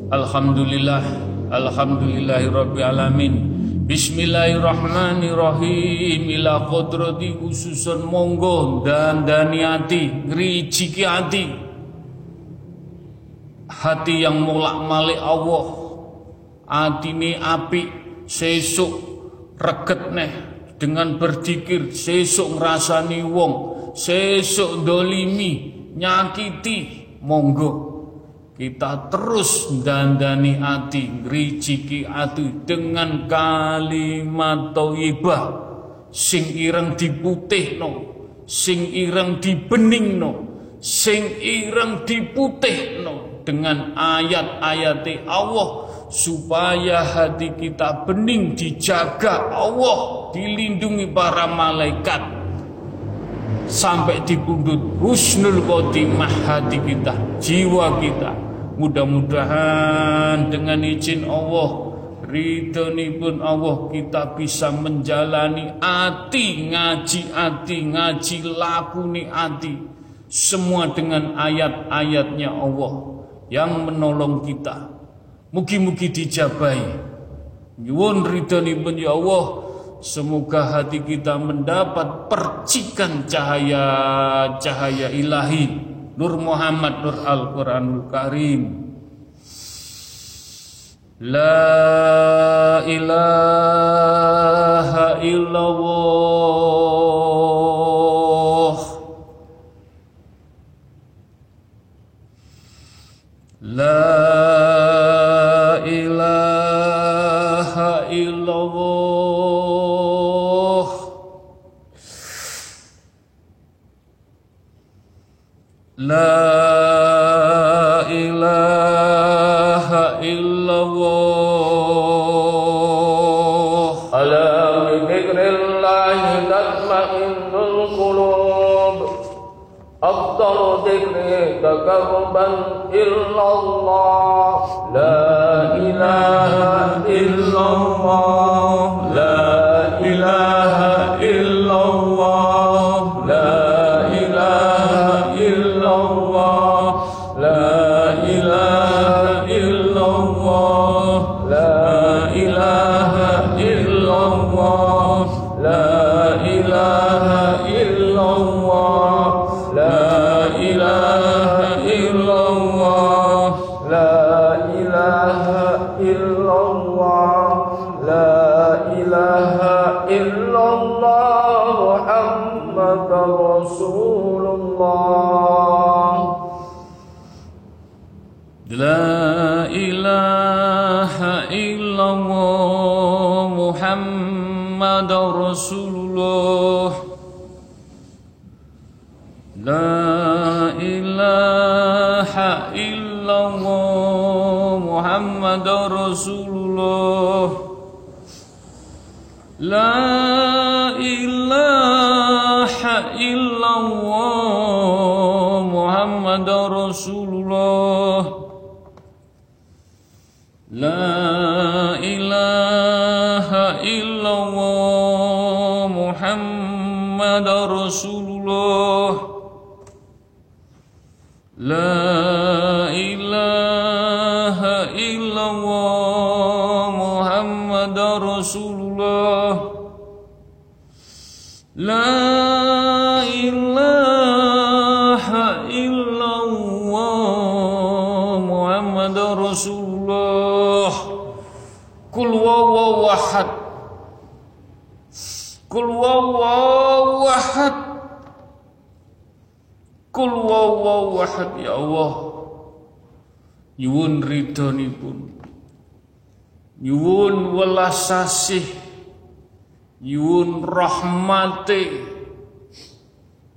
Alhamdulillah. Alhamdulillahirabbil alamin. Bismillahirrahmanirrahim. Ila kodrati khususun. Monggo Dan dani hati Rijiki hati Hati yang mulak malik Allah. Hati ini api Sesuk Reget neh. Dengan berzikir Sesuk ngerasani wong. Sesuk dolimi Nyakiti. Monggo kita terus dandani ati ngrijiki ati dengan kalimat thayyibah sing ireng diputihno sing ireng dibeningno sing ireng diputihno dengan ayat-ayat Allah supaya hati kita bening dijaga Allah dilindungi para malaikat sampai di pundut husnul khotimah hati kita jiwa kita. Mudah-mudahan dengan izin Allah pun Allah kita bisa menjalani ati ngaji ati ngaji lakuni ati semua dengan ayat-ayatnya Allah yang menolong kita. Mugi-mugi dijabai nyuwun pun ya Allah semoga hati kita mendapat percikan cahaya-cahaya ilahi. Nur Muhammad Nur Al-Quranul Karim. La ilaha illallah لا إله إلا الله. ألا بذكر الله تطمئن القلوب. أفضل ذكر تقربا إلا الله. لا إله إلا الله. su Allah. Nyuwun pun Nyuwun welas asih Nyuwun rahmati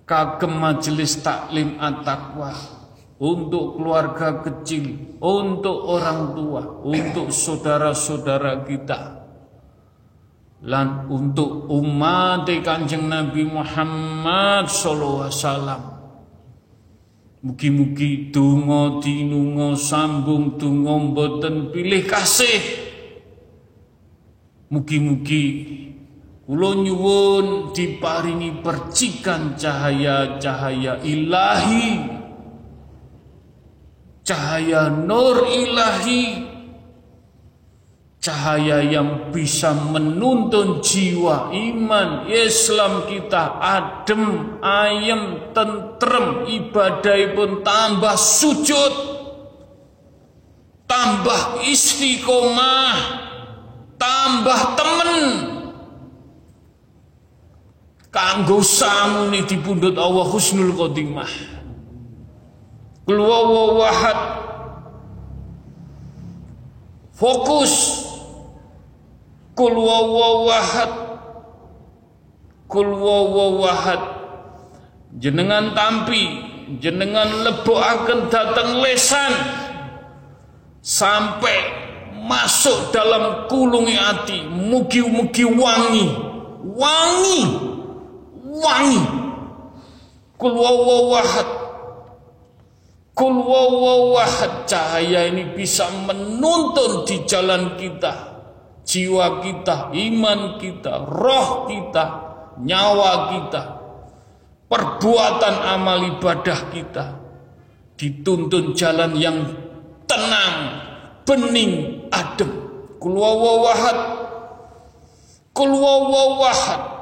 Kagem majelis taklim at-taqwa. Untuk keluarga kecil Untuk orang tua Untuk saudara-saudara kita. Lan untuk umat kanjeng Nabi Muhammad sallallahu alaihi wasallam Mugi-mugi donga dinunga sambung donga mboten pilih kasih. Mugi-mugi Kula nyuwun diparingi percikan cahaya-cahaya ilahi. Cahaya nur ilahi. Cahaya yang bisa menuntun jiwa iman Islam kita adem, ayem, tentrem, ibadah pun tambah sujud, tambah istiqomah, tambah temen, kanggo samune dipundhut Allah husnul khotimah. Kul wahad. Fokus kul wahad kul wahad jenengan tampi jenengan akan datang lesan. Sampai masuk dalam kulungi hati mugi-mugi wangi. Wangi. Wangi. Kul wawawahad kul wawawahad cahaya ini bisa menuntun di jalan kita jiwa kita iman kita roh kita nyawa kita perbuatan amal ibadah kita dituntun jalan yang tenang bening adem kul wawawahad kul wawawahad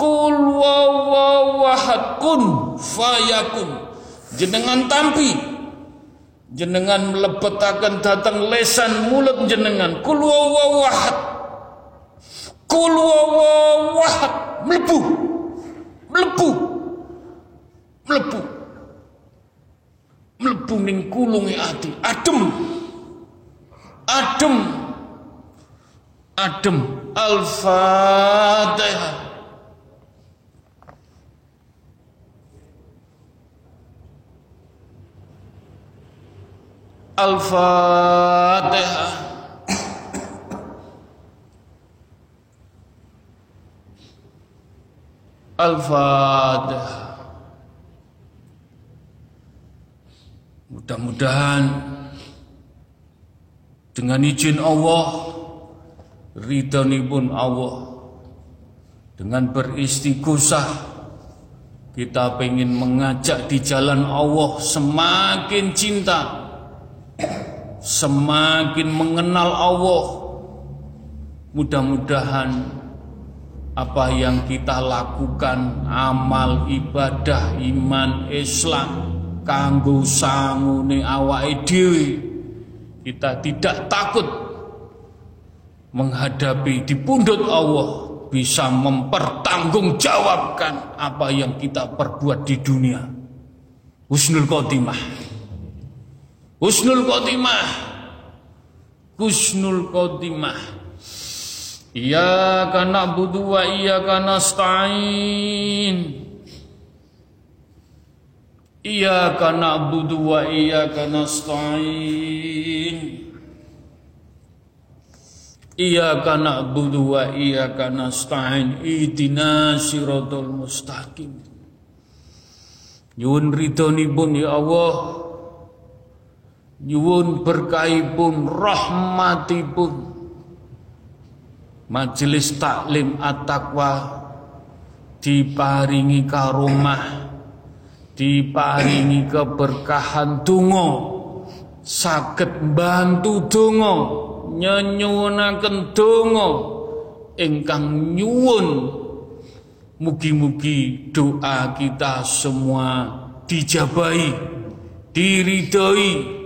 Kul wawawahad kun fayakun. Jenengan tampi. Jenengan melebetakan datang lesan mulut jenengan. Kul wawawahad. Kul wawawahad. Melebu. Melebu. Melebu. Melebu ning kulungi ati. Adem. Adem. Adem. Al-Fatihah. Al-Fatihah Al-Fatihah Mudah-mudahan dengan izin Allah pun Allah. Dengan beristighosah kita ingin mengajak di jalan Allah semakin cinta semakin mengenal Allah. Mudah-mudahan apa yang kita lakukan amal ibadah iman Islam kanggo sangune awake dhewe kita tidak takut menghadapi di pundut Allah bisa mempertanggungjawabkan apa yang kita perbuat di dunia. Husnul Khotimah. Husnul Khotimah. Husnul Khotimah. Iyyaka na'budu wa iyyaka nasta'in. Iyyaka na'budu wa iyyaka nasta'in. Iyyaka na'budu wa iyyaka nasta'in. Ihdina siratal mustaqim. Nyuwun ridhonipun ya Allah nyuwun berkahipun rahmatipun. Majelis taklim at-taqwa diparingi karomah diparingi keberkahan donga saged bantu donga nyenyuwunaken donga ingkang nyuwun. Mugi-mugi doa kita semua dijabahi diridhoi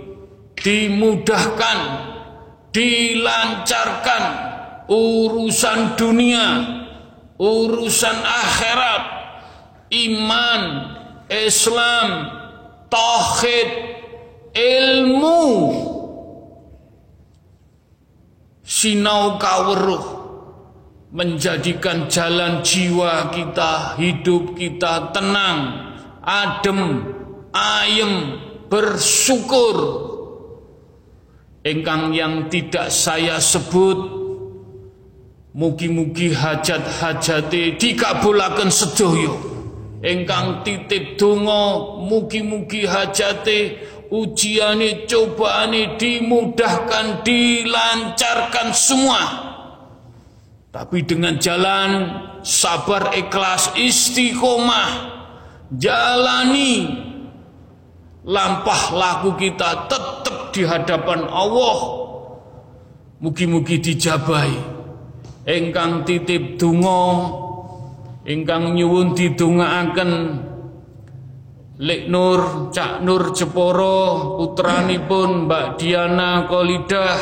dimudahkan, dilancarkan urusan dunia, urusan akhirat, iman, Islam, tauhid, ilmu, sinau kaweruh menjadikan jalan jiwa kita, hidup kita tenang, adem, ayem, bersyukur Engkang yang tidak saya sebut mugi-mugi hajat-hajate dikabulaken sedoyo Engkang titip donga mugi-mugi hajate ujiane cobaane dimudahkan dilancarkan semua. Tapi dengan jalan sabar ikhlas istiqomah jalani lampah laku kita tetap di hadapan Allah. Mugi-mugi dijabai. Engkang titip dungo engkang nyuwun didongaaken. Lek Nur, Cak Nur Jeporo, putranipun Mbak Diana Kolidah,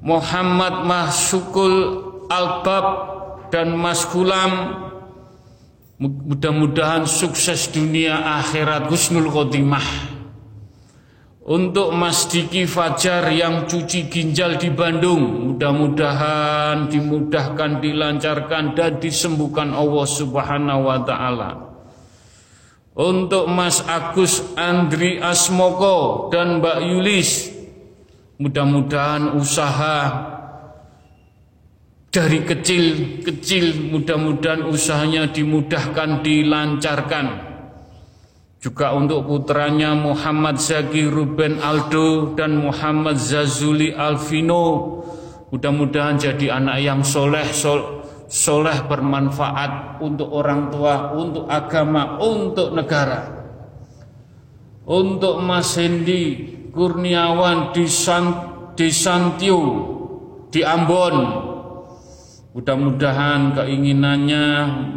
Muhammad Mahsukul Albab dan Mas Gulam mudah-mudahan sukses dunia akhirat. Husnul khotimah untuk Mas Diki Fajar yang cuci ginjal di Bandung mudah-mudahan dimudahkan dilancarkan dan disembuhkan Allah Subhanahu wa taala. Untuk Mas Agus Andri Asmoko dan Mbak Yulis mudah-mudahan usaha dari kecil-kecil mudah-mudahan usahanya dimudahkan dilancarkan juga untuk putranya Muhammad Zaki Ruben Aldo dan Muhammad Zazuli Alvino. Mudah-mudahan jadi anak yang soleh sol soleh bermanfaat untuk orang tua, untuk agama, untuk negara. Untuk Mas Hendi Kurniawan di, San, di Santio, di Ambon, mudah-mudahan keinginannya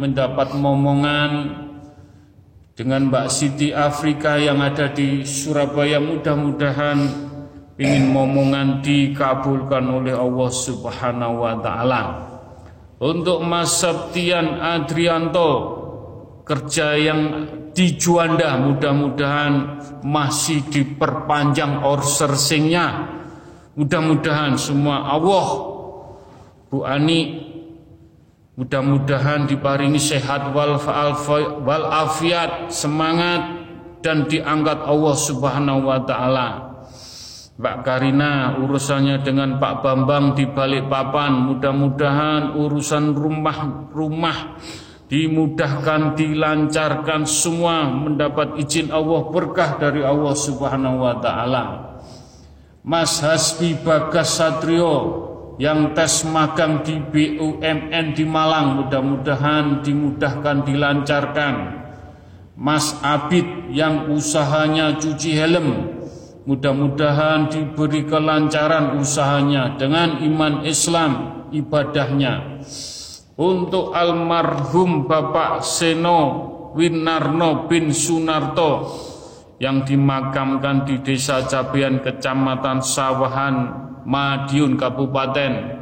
mendapat momongan dengan Mbak Siti Afrika yang ada di Surabaya mudah-mudahan ingin momongan dikabulkan oleh Allah Subhanahu wa taala. Untuk Mas Septian Adrianto kerja yang di Juanda mudah-mudahan masih diperpanjang outsourcingnya mudah-mudahan semua Allah Bu Ani mudah-mudahan diparingi sehat wal, wal afiat semangat dan diangkat Allah Subhanahu wa taala. Mbak Karina urusannya dengan Pak Bambang di balik papan mudah-mudahan urusan rumah-rumah dimudahkan dilancarkan semua mendapat izin Allah berkah dari Allah Subhanahu wa taala. Mas Hasbi Bagas Satrio yang tes magang di BUMN di Malang mudah-mudahan dimudahkan dilancarkan Mas Abid yang usahanya cuci helm Mudah-mudahan diberi kelancaran usahanya dengan iman Islam ibadahnya. Untuk almarhum Bapak Seno Winarno bin Sunarto yang dimakamkan di Desa Cabean Kecamatan Sawahan Madiun Kabupaten.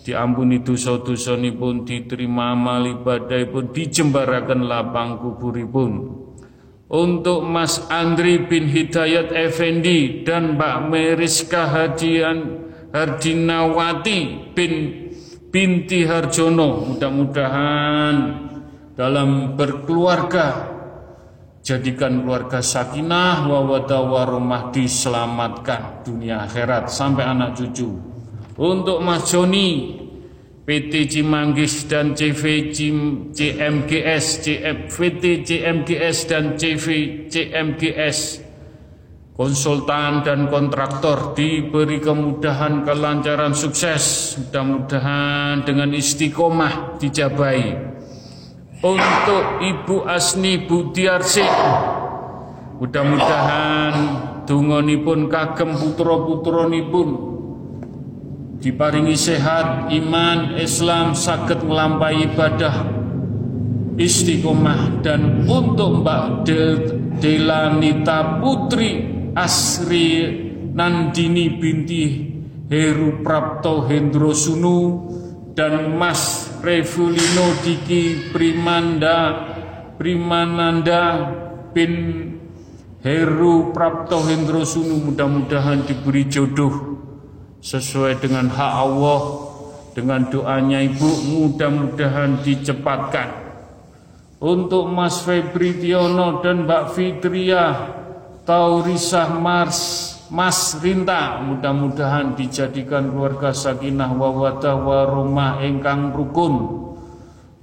Diampuni dosa-dosa pun diterima amal ibadah pun dijembarakan lapang kuburipun. Untuk Mas Andri bin Hidayat Effendi dan Mbak Meriska Hadian Hardinawati bin binti Harjono mudah-mudahan dalam berkeluarga jadikan keluarga sakinah wawada warumah diselamatkan dunia akhirat sampai anak cucu. Untuk Mas Joni PT Cimanggis dan CV CMGS, PT CMGS dan CV CMGS konsultan dan kontraktor diberi kemudahan kelancaran sukses mudah-mudahan dengan istiqomah dijabai untuk Ibu Asni Budiarsi mudah-mudahan dungonipun kagem putra-putranipun diparingi sehat, iman, Islam, sakit melampai ibadah, istiqomah dan untuk Mbak Del Delanita Putri Asri Nandini binti Heru Prapto Hendro Sunu dan Mas Revulino Diki Primanda Primananda bin Heru Prapto Hendro Sunu mudah-mudahan diberi jodoh sesuai dengan hak Allah dengan doanya ibu mudah-mudahan dicepatkan. Untuk Mas Febri Tiono dan Mbak Fitria Taurisah Mars Mas Rinta mudah-mudahan dijadikan keluarga sakinah wawadah warumah engkang rukun.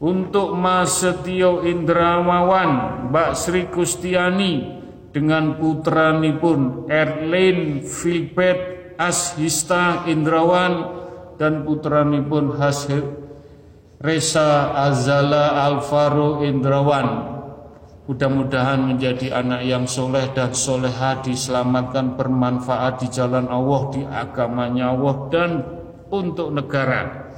Untuk Mas Setio Indramawan Mbak Sri Kustiani dengan putranipun Erlin Filbert Ashista Indrawan dan putranipun Hasir Reza Azala Alvaro Indrawan Mudah-mudahan menjadi anak yang soleh dan soleha diselamatkan bermanfaat di jalan Allah, di agamanya Allah dan untuk negara.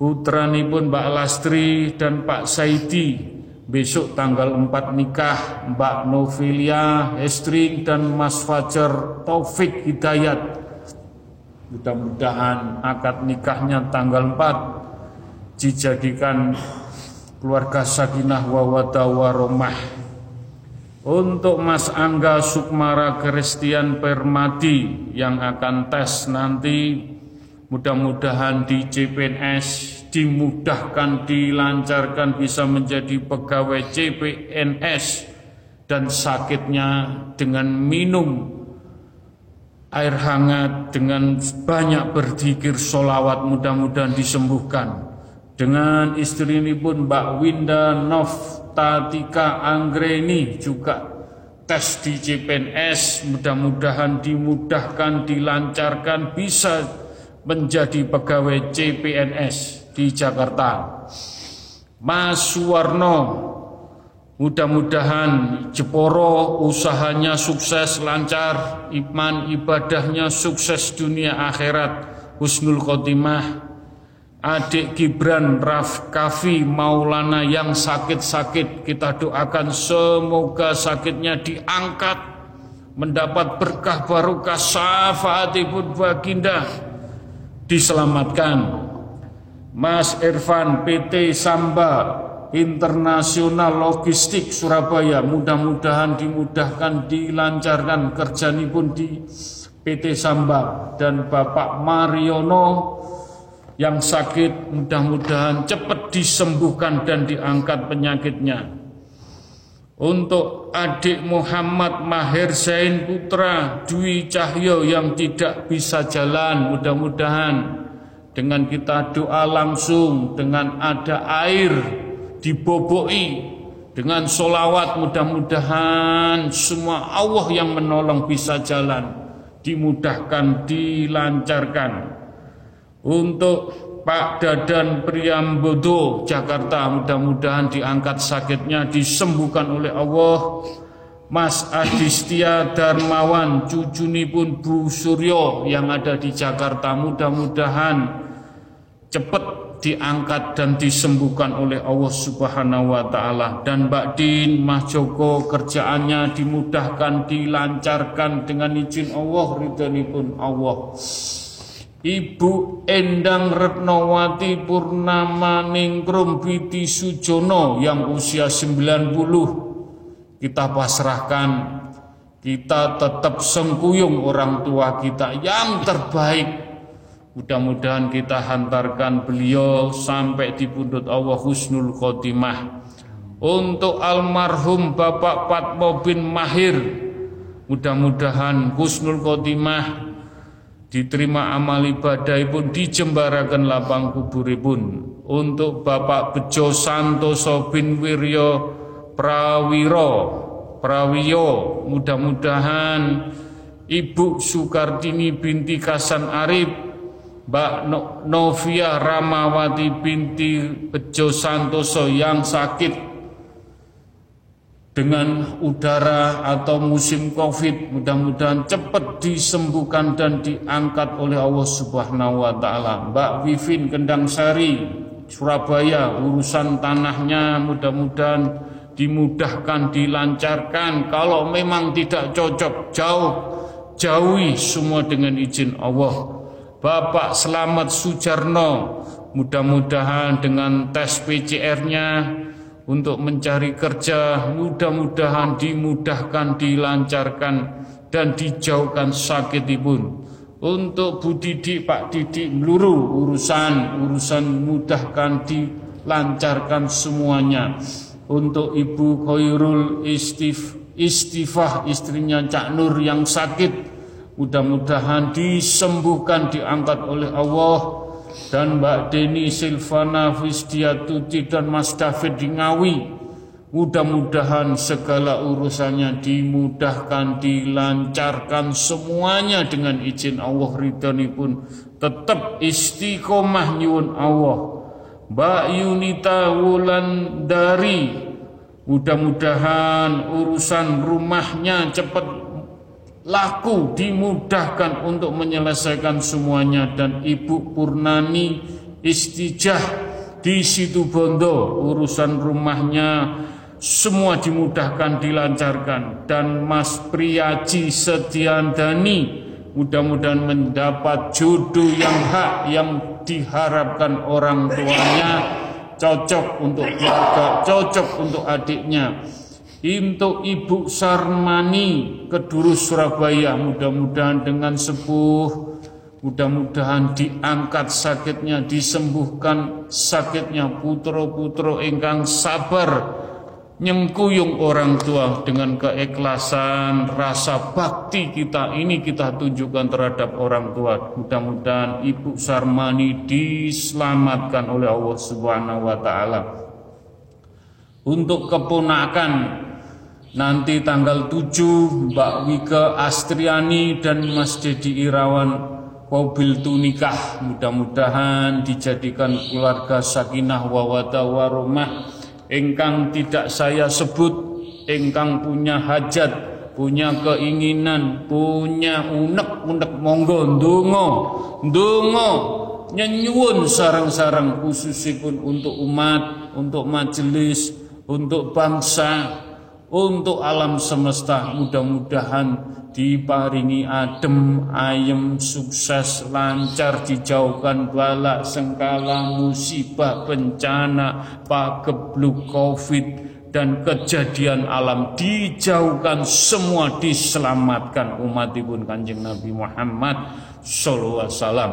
Putrani pun Mbak Lastri dan Pak Saidi besok tanggal 4 nikah Mbak Novelia Estring dan Mas Fajar Taufik Hidayat. Mudah-mudahan akad nikahnya tanggal 4 dijadikan keluarga sakinah wawata waromah untuk Mas Angga Sukmara Kristian Permadi yang akan tes nanti mudah-mudahan di CPNS dimudahkan dilancarkan bisa menjadi pegawai CPNS dan sakitnya dengan minum air hangat dengan banyak berzikir solawat mudah-mudahan disembuhkan dengan istri ini pun Mbak Winda Noftatika Anggreni juga tes di CPNS mudah-mudahan dimudahkan dilancarkan bisa menjadi pegawai CPNS di Jakarta. Mas Suwarno mudah-mudahan Jeporo usahanya sukses lancar iman ibadahnya sukses dunia akhirat. Husnul khotimah adik Gibran Raf Kafi Maulana yang sakit-sakit kita doakan semoga sakitnya diangkat mendapat berkah barokah syafaat ibu baginda diselamatkan. Mas Irfan PT Samba Internasional Logistik Surabaya mudah-mudahan dimudahkan dilancarkan kerja pun di PT Samba. Dan Bapak Mariono yang sakit mudah-mudahan cepat disembuhkan dan diangkat penyakitnya. Untuk adik Muhammad Mahir Zain Putra Dwi Cahyo yang tidak bisa jalan mudah-mudahan dengan kita doa langsung dengan ada air diboboi dengan solawat mudah-mudahan semua Allah yang menolong bisa jalan dimudahkan dilancarkan untuk Pak Dadan Priambodo Jakarta mudah-mudahan diangkat sakitnya disembuhkan oleh Allah. Mas Adistia Darmawan cucuni pun Bu Suryo yang ada di Jakarta mudah-mudahan cepat diangkat dan disembuhkan oleh Allah Subhanahu wa taala. Dan Mbak Din Mas Joko kerjaannya dimudahkan dilancarkan dengan izin Allah ridhonipun Allah Ibu Endang Retnowati Purnama Ningrum Biti Sujono yang usia 90 kita pasrahkan. Kita tetap sengkuyung orang tua kita yang terbaik. Mudah-mudahan kita hantarkan beliau sampai di pundut Allah Husnul Khotimah. Untuk almarhum Bapak Patmo bin Mahir mudah-mudahan Husnul Khotimah diterima amal ibadah pun dijembarakan lapang kuburipun. Untuk Bapak Bejo Santoso bin Wiryo Prawiro Prawiyo mudah-mudahan Ibu Sukartini binti Kasan Arif Mbak Novia Ramawati binti Bejo Santoso yang sakit dengan udara atau musim Covid mudah-mudahan cepat disembuhkan dan diangkat oleh Allah Subhanahu wa taala. Mbak Vivin Kendang Sari Surabaya urusan tanahnya mudah-mudahan dimudahkan dilancarkan kalau memang tidak cocok jauh jauhi semua dengan izin Allah. Bapak Selamat Sujarno mudah-mudahan dengan tes PCR-nya untuk mencari kerja mudah-mudahan dimudahkan dilancarkan dan dijauhkan sakit ibun untuk Bu Didi Pak Didi meluru urusan urusan mudahkan dilancarkan semuanya. Untuk Ibu Khairul Istif Istifah istrinya Cak Nur yang sakit mudah-mudahan disembuhkan diangkat oleh Allah dan Mbak Deni Silvana Fisdiatuti dan Mas David di Ngawi. Mudah-mudahan segala urusannya dimudahkan, dilancarkan semuanya dengan izin Allah ridhani pun tetap istiqomah nyuwun Allah Mbak Yunita Wulan dari mudah-mudahan urusan rumahnya cepat laku dimudahkan untuk menyelesaikan semuanya dan Ibu Purnani istijah di situ Bondo urusan rumahnya semua dimudahkan dilancarkan dan Mas Priyaji Setiandani mudah-mudahan mendapat jodoh yang hak yang diharapkan orang tuanya cocok untuk keluarga, cocok untuk adiknya. Untuk Ibu Sarmani Kedurus Surabaya. Mudah-mudahan dengan sepuh mudah-mudahan diangkat sakitnya disembuhkan sakitnya. Putro-putro ingkang sabar nyengkuyung orang tua dengan keikhlasan rasa bakti kita ini kita tunjukkan terhadap orang tua. Mudah-mudahan Ibu Sarmani diselamatkan oleh Allah Subhanahu wa taala. Untuk keponakan nanti tanggal 7 Mbak Wika Astriani dan Mas Dedi Irawan Mobil tunikah. Mudah-mudahan dijadikan keluarga sakinah wawata warumah engkang tidak saya sebut engkang punya hajat punya keinginan punya unek-unek monggo ndonga. Ndonga nyenyuwun sarang-sarang khususipun untuk umat untuk majelis untuk bangsa untuk alam semesta mudah-mudahan diparingi adem ayem sukses lancar dijauhkan bala sengkala musibah bencana pagebluk covid dan kejadian alam dijauhkan semua diselamatkan umat ibun kanjeng Nabi Muhammad sallallahu alaihi wasallam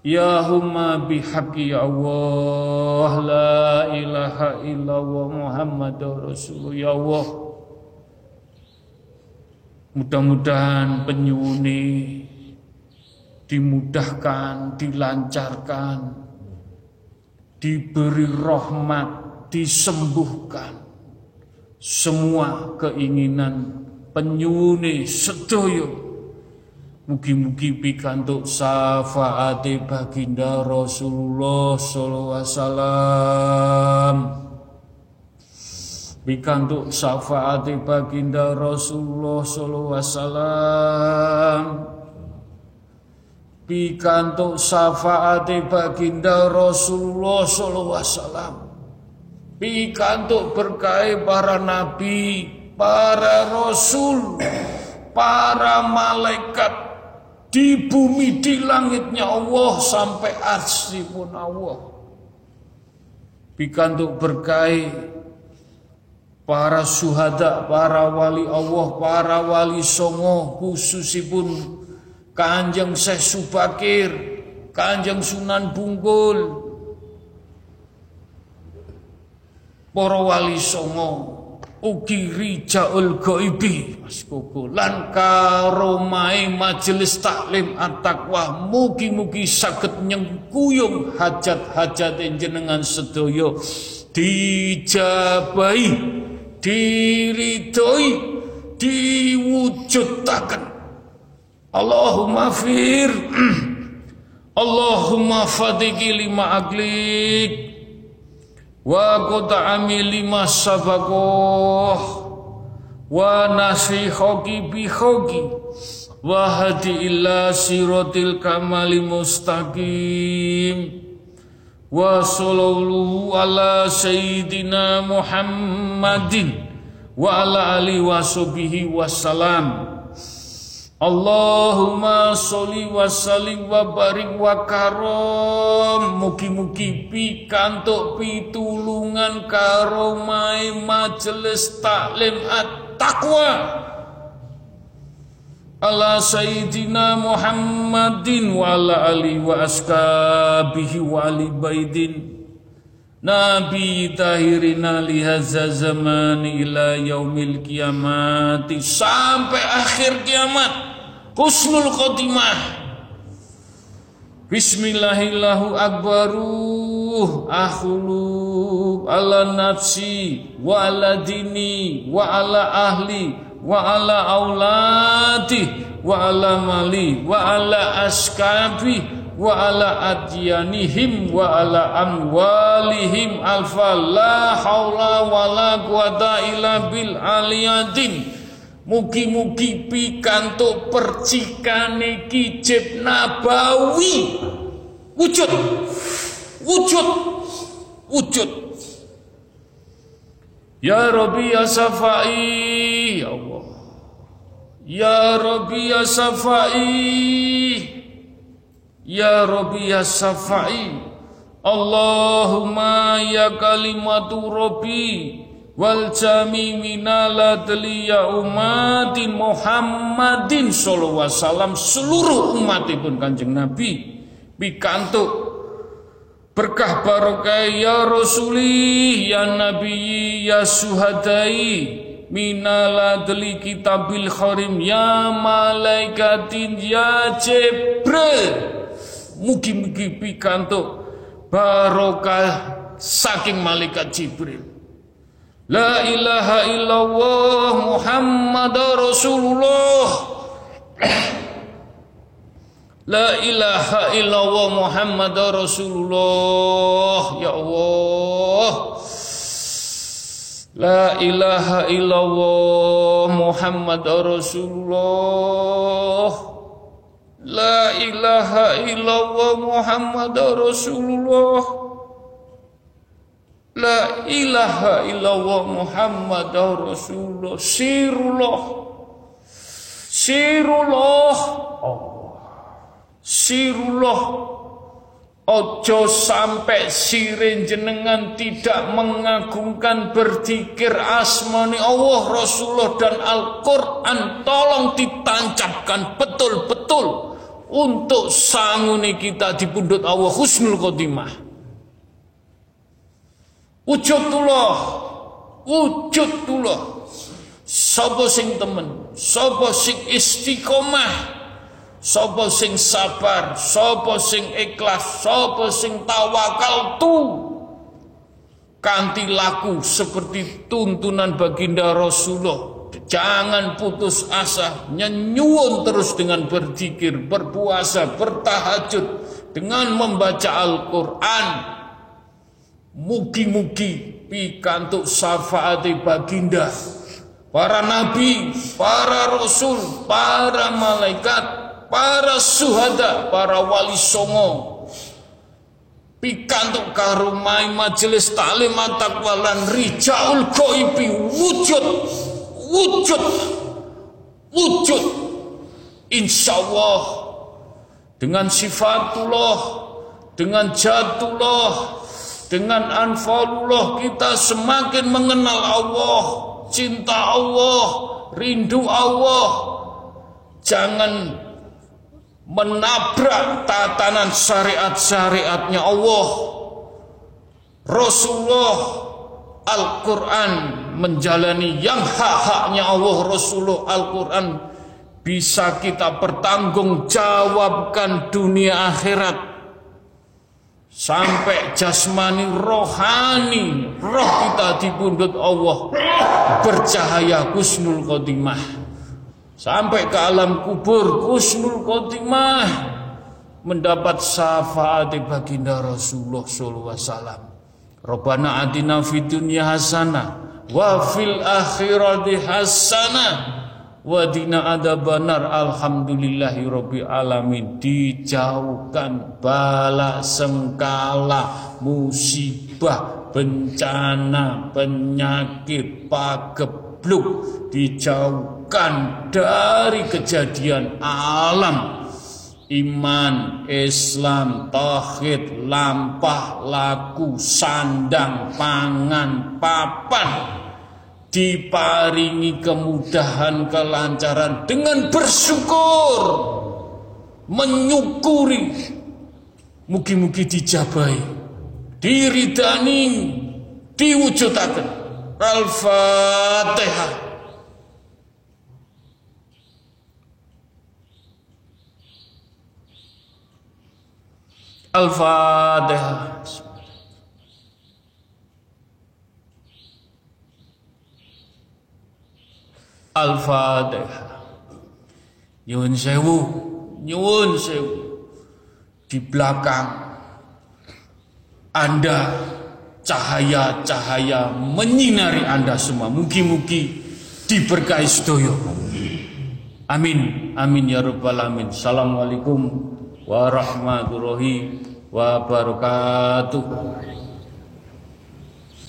Ya huma bihaqqi Allah La ilaha illallah Muhammad Rasulullah Ya Allah. Mudah-mudahan penyuni dimudahkan, dilancarkan, diberi rahmat, disembuhkan semua keinginan penyuni sedoyo Mugi-mugi pikantuk syafaate baginda Rasulullah sallallahu alaihi wasallam. Pikantuk syafaate baginda Rasulullah sallallahu alaihi wasallam pikantuk syafaate baginda Rasulullah sallallahu alaihi wasallam pikantuk berkah para nabi para rasul para malaikat di bumi di langitnya Allah sampai arsy pun Allah. Pikantuk berkah para syuhada, para wali Allah, para wali songo khususipun Kanjeng Syekh Subakir, Kanjeng Sunan Bungkul, para wali songo, ugi rijaul goibi. Mas Koko lan karomai majelis taklim at-taqwa mugi-mugi saged nyengkuyung hajat-hajat jenengan sedoyo dijabai diridhoi diwujudaken Allahumma fir. Allahumma fadiki lima aglik wa qut'ami lima sabakoh wa nasihoki bihoki. Wa hadi illa sirotil kamali mustaqim. Wa sallallahu ala sayyidina Muhammadin wa ala alihi wa wassalam Allahumma sholli wa sallim wa barik wa karom. Mugi-mugi pikantuk pitulungan karomai majelis taklim at-taqwa. Ala Sayyidina Muhammadin wa ala ali wa askabihi wa ali baidin. Nabi tahirina lihaza zaman ila yaumil kiamati. Sampai akhir kiamat husnul khotimah. Bismillahillahu akbaru. Akhulu ala nafsi wa ala dini wa ala ahli wa ala auladi wa ala mali wa ala askabi wa ala adyanihim wa ala amwalihim. Alfa la haula wa la quwata illa bil aliyadin Mugi-mugi pikantuk percikane kijib nabawi. Wujud. Wujud. Wujud. Ya Rabbi ya Safai ya Allah. Ya Rabbi ya Safai Ya Rabbi ya Safai Allahumma ya kalimatu Rabbi wal jami minala ya umatin Muhammadin sallallahu alaihi wasallam. Seluruh umatipun Kanjeng Nabi pikantuk. Berkah barokah ya rasuli ya nabi ya suhadai. Minala deli kitabil kharim ya malaikatin ya jibril. Mugi-mugi pikantuk barokah saking malaikat Jibril. La ilaha illallah Muhammad Rasulullah. La ilaha illallah Muhammad Rasulullah. Ya Allah. La ilaha illallah Muhammad Rasulullah. La ilaha illallah Muhammad Rasulullah La ilaha illallah Muhammad Rasulullah. Sirullah. Sirullah. Allah Sirullah. Ojo sampai sirin jenengan tidak mengagungkan berzikir asmani Allah Rasulullah dan Al-Quran. Tolong ditancapkan betul-betul untuk sanguni kita di pundut Allah husnul khotimah wujudullah wujudullah sapa sing temen sapa sing istiqomah sapa sing sabar sapa sing ikhlas sapa sing tawakal tu. Kanti laku seperti tuntunan baginda Rasulullah. Jangan putus asa, nyenyuun terus dengan berzikir, berpuasa, bertahajud, dengan membaca Al-Quran. Mugi-mugi pikantuk syafaati baginda, para nabi, para rasul, para malaikat, para suhada, para wali songo, pikantuk karumai majelis taklim takwalan rijaul goibi wujud wujud wujud. Insya Allah dengan sifatullah dengan jatullah dengan anfalullah kita semakin mengenal Allah cinta Allah rindu Allah. Jangan menabrak tatanan syariat-syariatnya Allah. Rasulullah Al-Quran menjalani yang hak-haknya Allah Rasulullah Al-Quran. Bisa kita pertanggungjawabkan dunia akhirat sampai jasmani rohani. Roh kita dipundut Allah. Bercahaya kusnul khotimah. Sampai ke alam kubur kusnul khotimah. Mendapat syafaat baginda Rasulullah sallallahu alaihi wasallam. Rabbana atina fid dunya hasanah wa fil akhirati hasanah wa dina adzabannar alhamdulillahi rabbil alamin. Dijauhkan bala sengkala musibah bencana penyakit pagebluk. Dijauhkan dari kejadian alam. Iman, Islam, tauhid, lampah, laku, sandang, pangan, papan diparingi kemudahan, kelancaran dengan bersyukur, menyukuri, mugi-mugi dijabai diridani diwujudaken. Al-Fatihah Al-Fatihah Al-Fatihah Nyuwun sewu Nyuwun sewu Di belakang anda cahaya-cahaya menyinari Anda semua. Mugi-mugi diberkahi sedoyo. Amin. Amin ya rabbal alamin. Assalamualaikum warahmatullahi wabarakatuh.